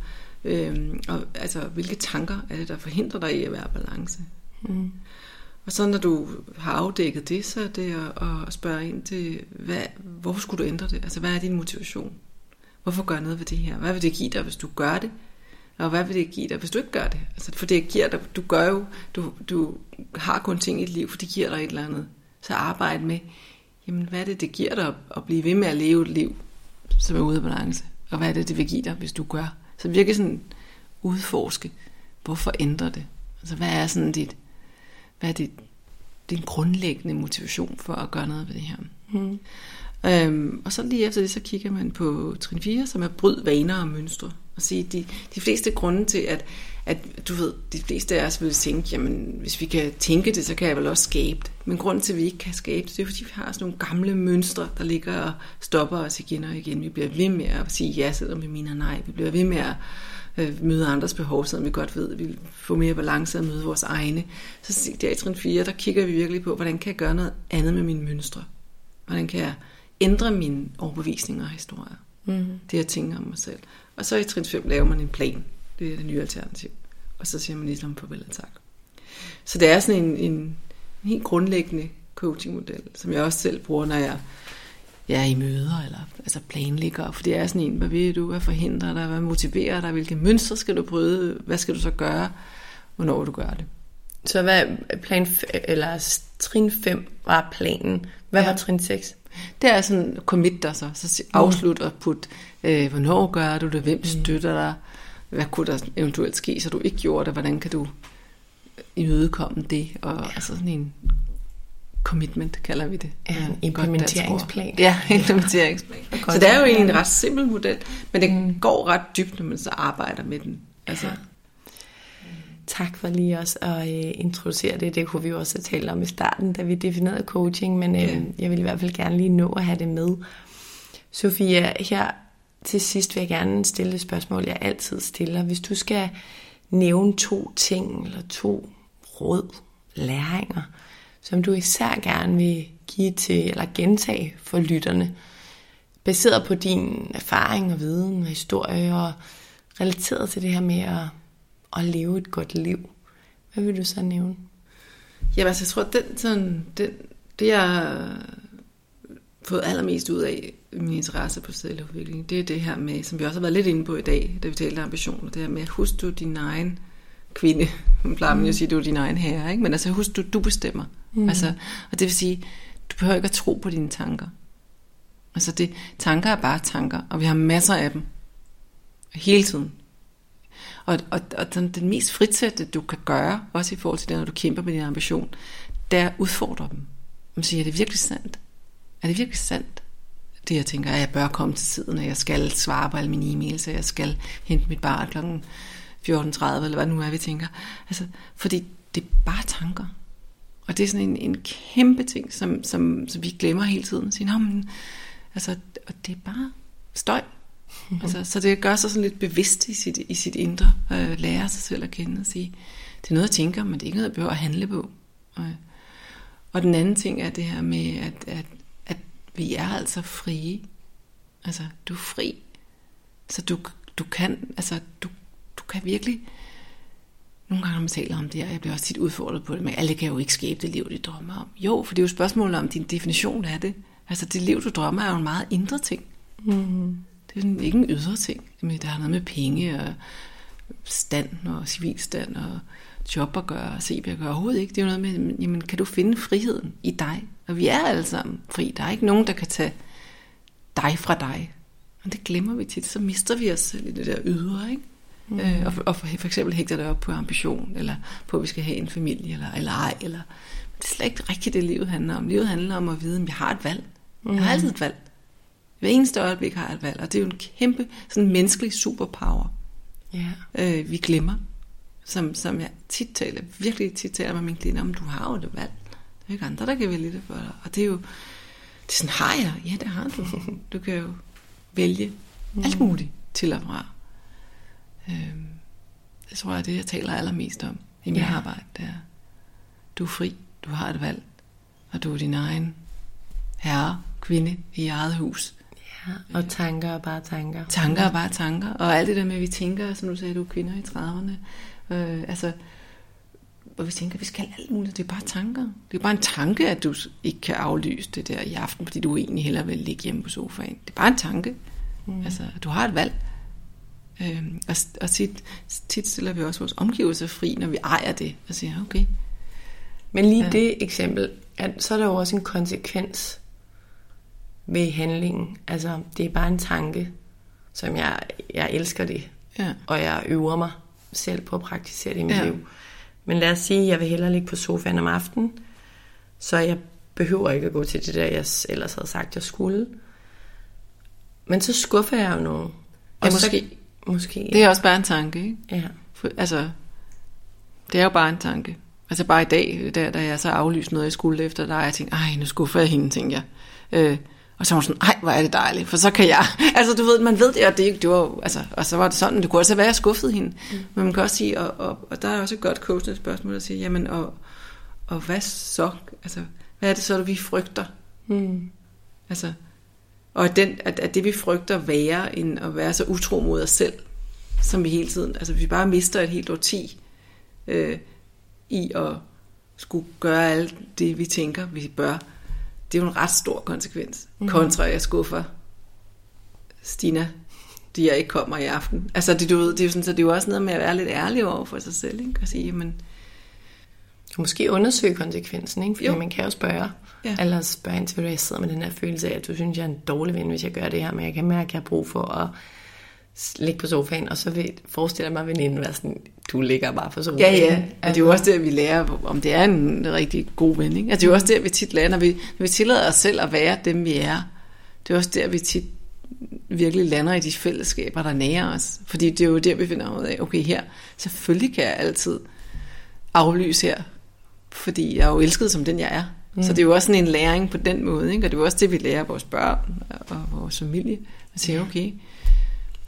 øhm, og altså, hvilke tanker er det, der forhindrer dig i at være i balance. Mm. Og så når du har afdækket det, så er det at, at spørge ind til, hvad, hvorfor skulle du ændre det? Altså, hvad er din motivation? Hvorfor gør noget ved det her? Hvad vil det give dig, hvis du gør det? Og hvad vil det give dig, hvis du ikke gør det? Altså, for det giver dig, du gør jo, du, du har kun ting i dit liv, for det giver dig et eller andet. Så arbejde med, jamen hvad er det, det giver dig at blive ved med at leve et liv, som er ude af balance? Og hvad er det, det vil give dig, hvis du gør? Så virkelig sådan udforske, hvorfor ændrer det? Altså hvad er sådan dit, hvad er dit, din grundlæggende motivation for at gøre noget ved det her? Mm. Øhm, og så lige efter det, så kigger man på trin 4, som er bryd vaner og mønstre. Og sige, de, de fleste grunde til, at, at du ved, de fleste af os vil tænke, jamen hvis vi kan tænke det, så kan jeg vel også skabe det. Men grunden til, at vi ikke kan skabe det, det er fordi, vi har sådan nogle gamle mønstre, der ligger og stopper os igen og igen. Vi bliver ved med at sige ja, selvom vi mener nej. Vi bliver ved med at øh, møde andres behov, selvom vi godt ved, at vi får mere balance og møde vores egne. Så der i trin 4, der kigger vi virkelig på, hvordan kan jeg gøre noget andet med mine mønstre? Hvordan kan jeg ændre mine overbevisninger og historier? Mm. Det jeg tænker om mig selv. Og så i trin 5 laver man en plan. Det er det nye alternativ. Og så siger man ligesom farvel og tak. Så det er sådan en, en, en helt grundlæggende coachingmodel, som jeg også selv bruger, når jeg, jeg er i møder, eller altså planlægger. For det er sådan en, hvad ved du, hvad forhindrer dig, hvad motiverer dig, hvilke mønstre skal du bryde, hvad skal du så gøre, hvornår du gør det. Så hvad plan, eller trin 5 var planen. Hvad ja. var trin 6? Det er sådan, commit dig så, så afslut og put, øh, hvornår gør du det, hvem mm. støtter dig, hvad kunne der eventuelt ske, så du ikke gjorde det, hvordan kan du imødekomme det, og ja. altså sådan en commitment, kalder vi det. Ja, en implementeringsplan. Ja, *laughs* implementeringsplan. så det er jo egentlig en ret simpel model, men det mm. går ret dybt, når man så arbejder med den. Altså, ja. tak for lige også at øh, introducere det. Det kunne vi jo også have talt om i starten, da vi definerede coaching, men øh, Ja. jeg vil i hvert fald gerne lige nå at have det med. Sofia, her til sidst vil jeg gerne stille et spørgsmål, jeg altid stiller. Hvis du skal nævne to ting, eller to råd, læringer, som du især gerne vil give til, eller gentage for lytterne, baseret på din erfaring og viden og historie, og relateret til det her med at, at leve et godt liv. Hvad vil du så nævne? Jamen altså, jeg tror, den, sådan, den, det jeg fået allermest ud af min interesse på selvudvikling, det er det her med, som vi også har været lidt inde på i dag, da vi talte ambitioner, det her med, husk du din egen kvinde. Man plejer man jo at sige, du er din egen herre, ikke? men altså husk du, du bestemmer. Mm. Altså, og det vil sige, du behøver ikke at tro på dine tanker. Altså det, tanker er bare tanker, og vi har masser af dem. Hele tiden. Og, og, og den, den mest fritsætte, du kan gøre, også i forhold til det, når du kæmper med din ambition, det er at udfordre dem. Man siger, er det virkelig sandt? Er det virkelig sandt? Det jeg tænker, at jeg bør komme til tiden, at jeg skal svare på alle mine e-mails, at jeg skal hente mit barn kl. 14.30, eller hvad nu er, vi tænker. Altså, fordi det er bare tanker. Og det er sådan en, en kæmpe ting, som, som, som vi glemmer hele tiden. Sige, Nå, men, altså, og det er bare støj. *laughs* altså, så det gør sig sådan lidt bevidst i sit, i sit indre. Øh, lære sig selv at kende og sige, det er noget, jeg tænker, men det er ikke noget, jeg behøver at handle på. Og, og den anden ting er det her med, at, at vi er altså frie. Altså, du er fri. Så du, du kan, altså, du, du kan virkelig... Nogle gange, når man taler om det her, jeg bliver også tit udfordret på det, men alle kan jo ikke skabe det liv, de drømmer om. Jo, for det er jo spørgsmålet om din definition af det. Altså, det liv, du drømmer, er jo en meget indre ting. Mm. Det er sådan ikke en ydre ting. Jamen, der har noget med penge og stand og civilstand og job at gøre og CB at gøre. Overhovedet ikke. Det er jo noget med, jamen, kan du finde friheden i dig? Og vi er alle sammen fri. Der er ikke nogen, der kan tage dig fra dig. Og det glemmer vi tit. Så mister vi os selv i det der ydre, ikke? Mm. Øh, og, for, og for, for eksempel hægter det op på ambition, eller på, at vi skal have en familie, eller, eller ej. Eller, men det er slet ikke rigtigt, det livet handler om. Livet handler om at vide, at jeg har et valg. Jeg har altid et valg. Hver eneste øjeblik har jeg et valg, og det er jo en kæmpe sådan menneskelig superpower, Ja. øh, vi glemmer. Som, som jeg tit taler, virkelig tit taler med mine klienter om, du har jo et valg. Der er ikke andre, der kan vælge det for dig. Og det er jo, det er sådan, har jeg? Ja, det har du. Du kan jo vælge alt muligt til og fra. Øhm, det tror jeg er det, jeg taler allermest om i mit Ja. arbejde. Det er, du er fri, du har et valg, og du er din egen herre, kvinde i eget hus. ja. Og tanker er bare tanker. Tanker er bare tanker, og alt det der med, at vi tænker, som du sagde, du er kvinder i 30'erne, øh, altså, hvor vi tænker, vi skal alt muligt, det er bare tanker. Det er bare en tanke, at du ikke kan aflyse det der i aften, fordi du egentlig hellere vil ligge hjemme på sofaen. Det er bare en tanke. Mm. Altså, du har et valg. Øhm, og og tit, tit stiller vi også vores omgivelser fri, når vi ejer det, og siger, okay, Men lige Ja. det eksempel, at så er der jo også en konsekvens ved handlingen. Altså, det er bare en tanke, som jeg, jeg elsker det. Ja. Og jeg øver mig selv på at praktisere det i mit Ja. ja. liv. Men lad os sige, at jeg vil hellere ligge på sofaen om aftenen, så jeg behøver ikke at gå til det der, jeg ellers havde sagt, jeg skulle. Men så skuffer jeg jo nogen. Ja, så- måske. Måske, det er også bare en tanke, ikke? ja. For, altså, det er jo bare en tanke. Altså bare i dag, der, da jeg så aflyste noget, jeg skulle efter dig, jeg tænkte, ej, nu skuffer jeg hende, tænkte jeg. Øh, og så var hun sådan, ej, hvor er det dejligt, for så kan jeg. *laughs* Altså, du ved, man ved det, og det, ikke- det var, altså, og så var det sådan, det kunne også være, at jeg skuffede hende. Mm. Men man kan også sige, og, og, og der er også et godt coachende spørgsmål at sige, jamen, og, og hvad så? Altså, hvad er det så, vi frygter? Mm. Altså, og den, at, at det vi frygter være, end at være så utro mod os selv, som vi hele tiden, altså vi bare mister et helt årti øh, i at skulle gøre alt det, vi tænker, vi bør. Det er jo en ret stor konsekvens. Mm. Kontra, jeg skuffer Stina, de jeg ikke kommer i aften. Altså, det, du ved, det er jo sådan, så det er jo også noget med at være lidt ærlig over for sig selv, ikke? Og sige, jamen, måske undersøge konsekvensen, ikke? Fordi Jo. man kan jo spørge. Ja. Eller spørge ind til, hvad jeg sidder med den her følelse af, at du synes, jeg er en dårlig ven, hvis jeg gør det her, men jeg kan mærke, at jeg har brug for at ligge på sofaen, og så vil forestille mig, veninden være sådan, du ligger bare på sofaen. Ja, ja. Og det er jo også der, vi lærer, om det er en rigtig god ven. Ikke? Altså, det er jo også der, vi tit når vi, når vi tillader os selv at være dem, vi er. Det er også der, vi tit virkelig lander i de fællesskaber, der nærer os. Fordi det er jo der, vi finder ud af, okay, her, selvfølgelig kan jeg altid aflyse her, fordi jeg er jo elsket som den, jeg er. Mm. Så det er jo også sådan en læring på den måde, ikke? og det er jo også det, vi lærer vores børn og vores familie. At sige, okay,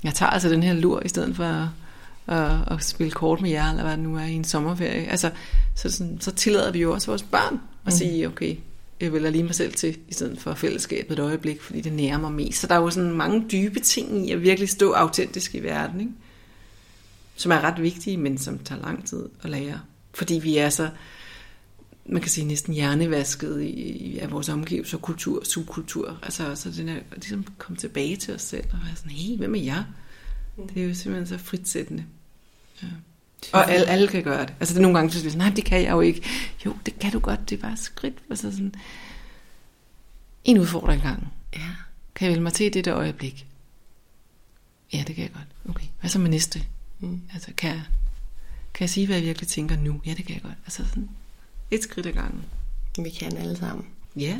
jeg tager altså den her lur, i stedet for at, at spille kort med jer, eller hvad det nu er i en sommerferie. Altså, så, sådan, så tillader vi jo også vores børn at mm. sige, okay, jeg vælger lige mig selv til, i stedet for fællesskabet et øjeblik, fordi det nærer mig mest. Så der er jo sådan mange dybe ting i at virkelig stå autentisk i verden, ikke? som er ret vigtige, men som tager lang tid at lære. Fordi vi er så, man kan sige, næsten hjernevasket i, i af vores omgivelser, kultur, subkultur. Altså, så den er ligesom komme tilbage til os selv og være sådan, hey, hvem er jeg? Mm. Det er jo simpelthen så fritsættende. Ja. Og alle, alle kan gøre det. Altså det er nogle gange, så sådan, nej, det kan jeg jo ikke. Jo, det kan du godt, det er bare skridt. Altså sådan, en udfordring gang. Ja. Kan jeg vælge mig til i det øjeblik? Ja, det kan jeg godt. Okay, hvad så med næste? Mm. Altså, kan jeg, kan jeg sige, hvad jeg virkelig tænker nu? Ja, det kan jeg godt. Altså sådan, et skridt ad gangen. Vi kan alle sammen. Ja.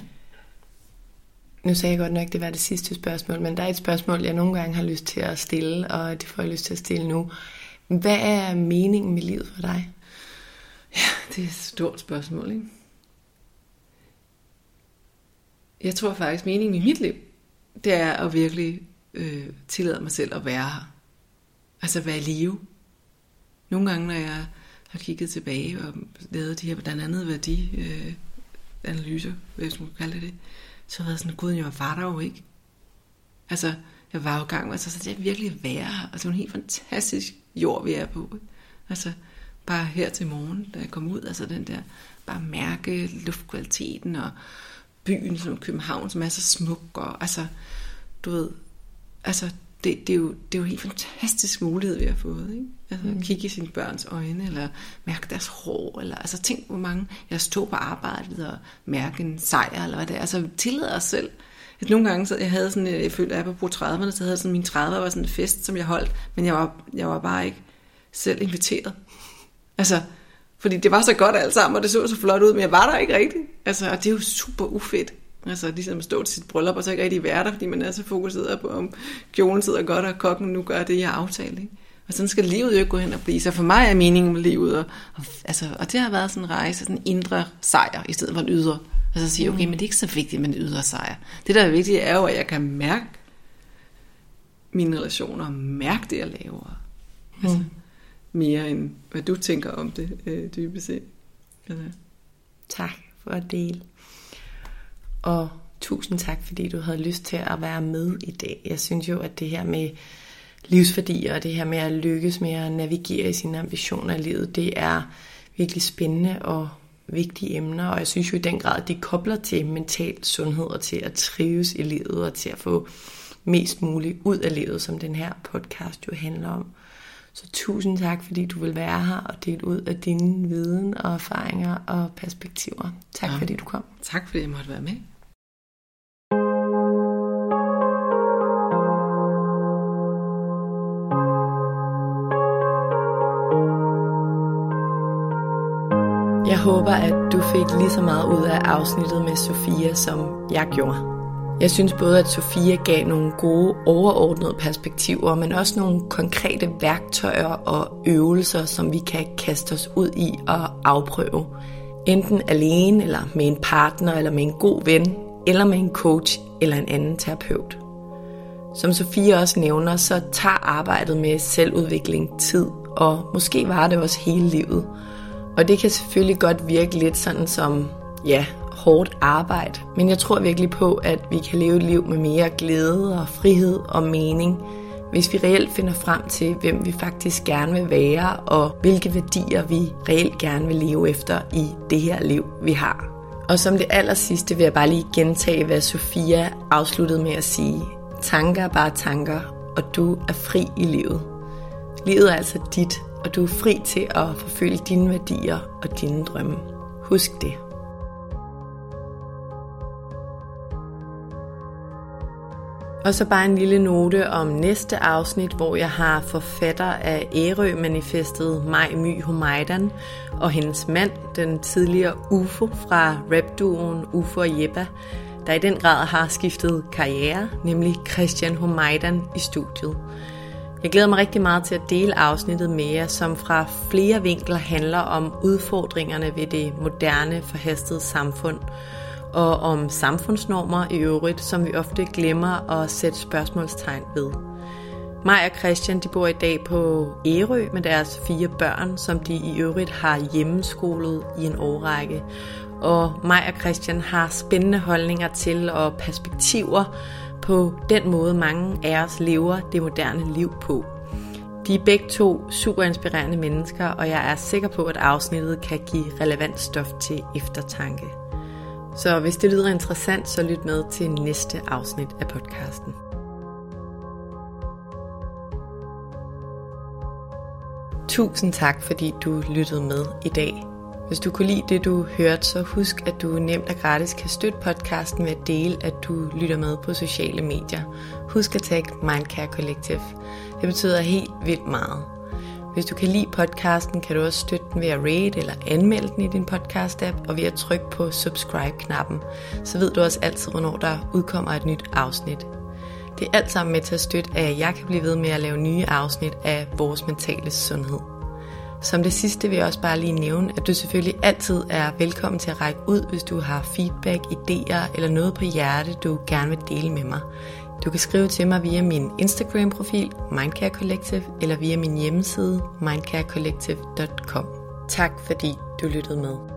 Nu sagde jeg godt nok, det var det sidste spørgsmål, men der er et spørgsmål, jeg nogle gange har lyst til at stille, og det får jeg lyst til at stille nu. Hvad er meningen med livet for dig? Ja, det er et stort spørgsmål, ikke? Jeg tror faktisk, meningen i mit liv, det er at virkelig øh, tillade mig selv at være her. Altså være i live. Nogle gange, når jeg har kigget tilbage og lavet de her blandt andet værdi øh, analyser, hvis man kan kalde det det, så har jeg været sådan, gud, jeg var der jo ikke. Altså, jeg var jo i gang med, altså, så det er virkelig være her. Altså, det er en helt fantastisk jord, vi er på. Altså, bare her til morgen, da jeg kom ud, altså den der, bare mærke luftkvaliteten og byen som København, som er så smuk, og altså, du ved, altså, det, det, er jo, det er jo en helt fantastisk mulighed, vi har fået. Ikke? Altså, mm. kigge i sine børns øjne, eller mærke deres hår, eller altså tænk, hvor mange, jeg stod på arbejdet og mærke en sejr, eller hvad det er. Altså, tillade os selv. At nogle gange, så jeg havde sådan, øh, jeg følte, at jeg på 30'erne, så havde sådan, min 30'er var sådan en fest, som jeg holdt, men jeg var, jeg var bare ikke selv inviteret. Altså, fordi det var så godt alt sammen, og det så så flot ud, men jeg var der ikke rigtigt. Altså, og det er jo super ufedt. Altså ligesom at stå til sit bryllup, og så ikke rigtig være der, fordi man er så fokuseret på, om kjolen sidder godt, og kokken nu gør det, jeg har aftalt. Ikke? Og sådan skal livet jo ikke gå hen og blive. Så for mig er meningen med livet, og, og, altså, og det har været sådan en rejse, sådan en indre sejr, i stedet for en ydre. Altså at sige, okay, men det er ikke så vigtigt med en ydre sejr. Det, der er vigtigt, er jo, at jeg kan mærke mine relationer, mærke det, jeg laver. Altså, mm. mere end, hvad du tænker om det, øh, dybest set. Altså. Tak for at dele. Og tusind tak, fordi du havde lyst til at være med i dag. Jeg synes jo, at det her med livsværdier og det her med at lykkes med at navigere i sine ambitioner i livet, det er virkelig spændende og vigtige emner, og jeg synes jo i den grad, at de kobler til mental sundhed og til at trives i livet og til at få mest muligt ud af livet, som den her podcast jo handler om. Så tusind tak, fordi du vil være her og dele ud af din viden og erfaringer og perspektiver. Tak ja. fordi du kom. Tak fordi jeg måtte være med. Håber, at du fik lige så meget ud af afsnittet med Sofia, som jeg gjorde. Jeg synes både, at Sofia gav nogle gode overordnede perspektiver, men også nogle konkrete værktøjer og øvelser, som vi kan kaste os ud i og afprøve. Enten alene, eller med en partner, eller med en god ven, eller med en coach eller en anden terapeut. Som Sofia også nævner, så tager arbejdet med selvudvikling tid, og måske var det også hele livet – og det kan selvfølgelig godt virke lidt sådan som, ja, hårdt arbejde. Men jeg tror virkelig på, at vi kan leve et liv med mere glæde og frihed og mening, hvis vi reelt finder frem til, hvem vi faktisk gerne vil være, og hvilke værdier vi reelt gerne vil leve efter i det her liv, vi har. Og som det aller sidste vil jeg bare lige gentage, hvad Sofia afsluttede med at sige. Tanker er bare tanker, og du er fri i livet. Livet er altså dit, og du er fri til at forfølge dine værdier og dine drømme. Husk det. Og så bare en lille note om næste afsnit, hvor jeg har forfatter af Ærø-manifestet Maj My Humaydan og hendes mand, den tidligere UFO fra rapduoen UFO og Jeppa, der i den grad har skiftet karriere, nemlig Christian Humaydan i studiet. Jeg glæder mig rigtig meget til at dele afsnittet med jer, som fra flere vinkler handler om udfordringerne ved det moderne, forhastede samfund, og om samfundsnormer i øvrigt, som vi ofte glemmer at sætte spørgsmålstegn ved. Mig og Christian de bor i dag på Ærø med deres fire børn, som de i øvrigt har hjemmeskolet i en årrække. Og mig og Christian har spændende holdninger til og perspektiver på den måde, mange af os lever det moderne liv på. De er begge to super inspirerende mennesker, og jeg er sikker på, at afsnittet kan give relevant stof til eftertanke. Så hvis det lyder interessant, så lyt med til næste afsnit af podcasten. Tusind tak, fordi du lyttede med i dag. Hvis du kunne lide det, du hørte, så husk, at du nemt og gratis kan støtte podcasten ved at dele, at du lytter med på sociale medier. Husk at tagge Mindcare Collective. Det betyder helt vildt meget. Hvis du kan lide podcasten, kan du også støtte den ved at rate eller anmelde den i din podcast-app, og ved at trykke på subscribe-knappen. Så ved du også altid, hvornår der udkommer et nyt afsnit. Det er alt sammen med til at støtte, at jeg kan blive ved med at lave nye afsnit af vores mentale sundhed. Som det sidste vil jeg også bare lige nævne, at du selvfølgelig altid er velkommen til at række ud, hvis du har feedback, idéer eller noget på hjerte, du gerne vil dele med mig. Du kan skrive til mig via min Instagram-profil, Mindcare Collective, eller via min hjemmeside, mindcarecollective.com. Tak fordi du lyttede med.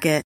Target.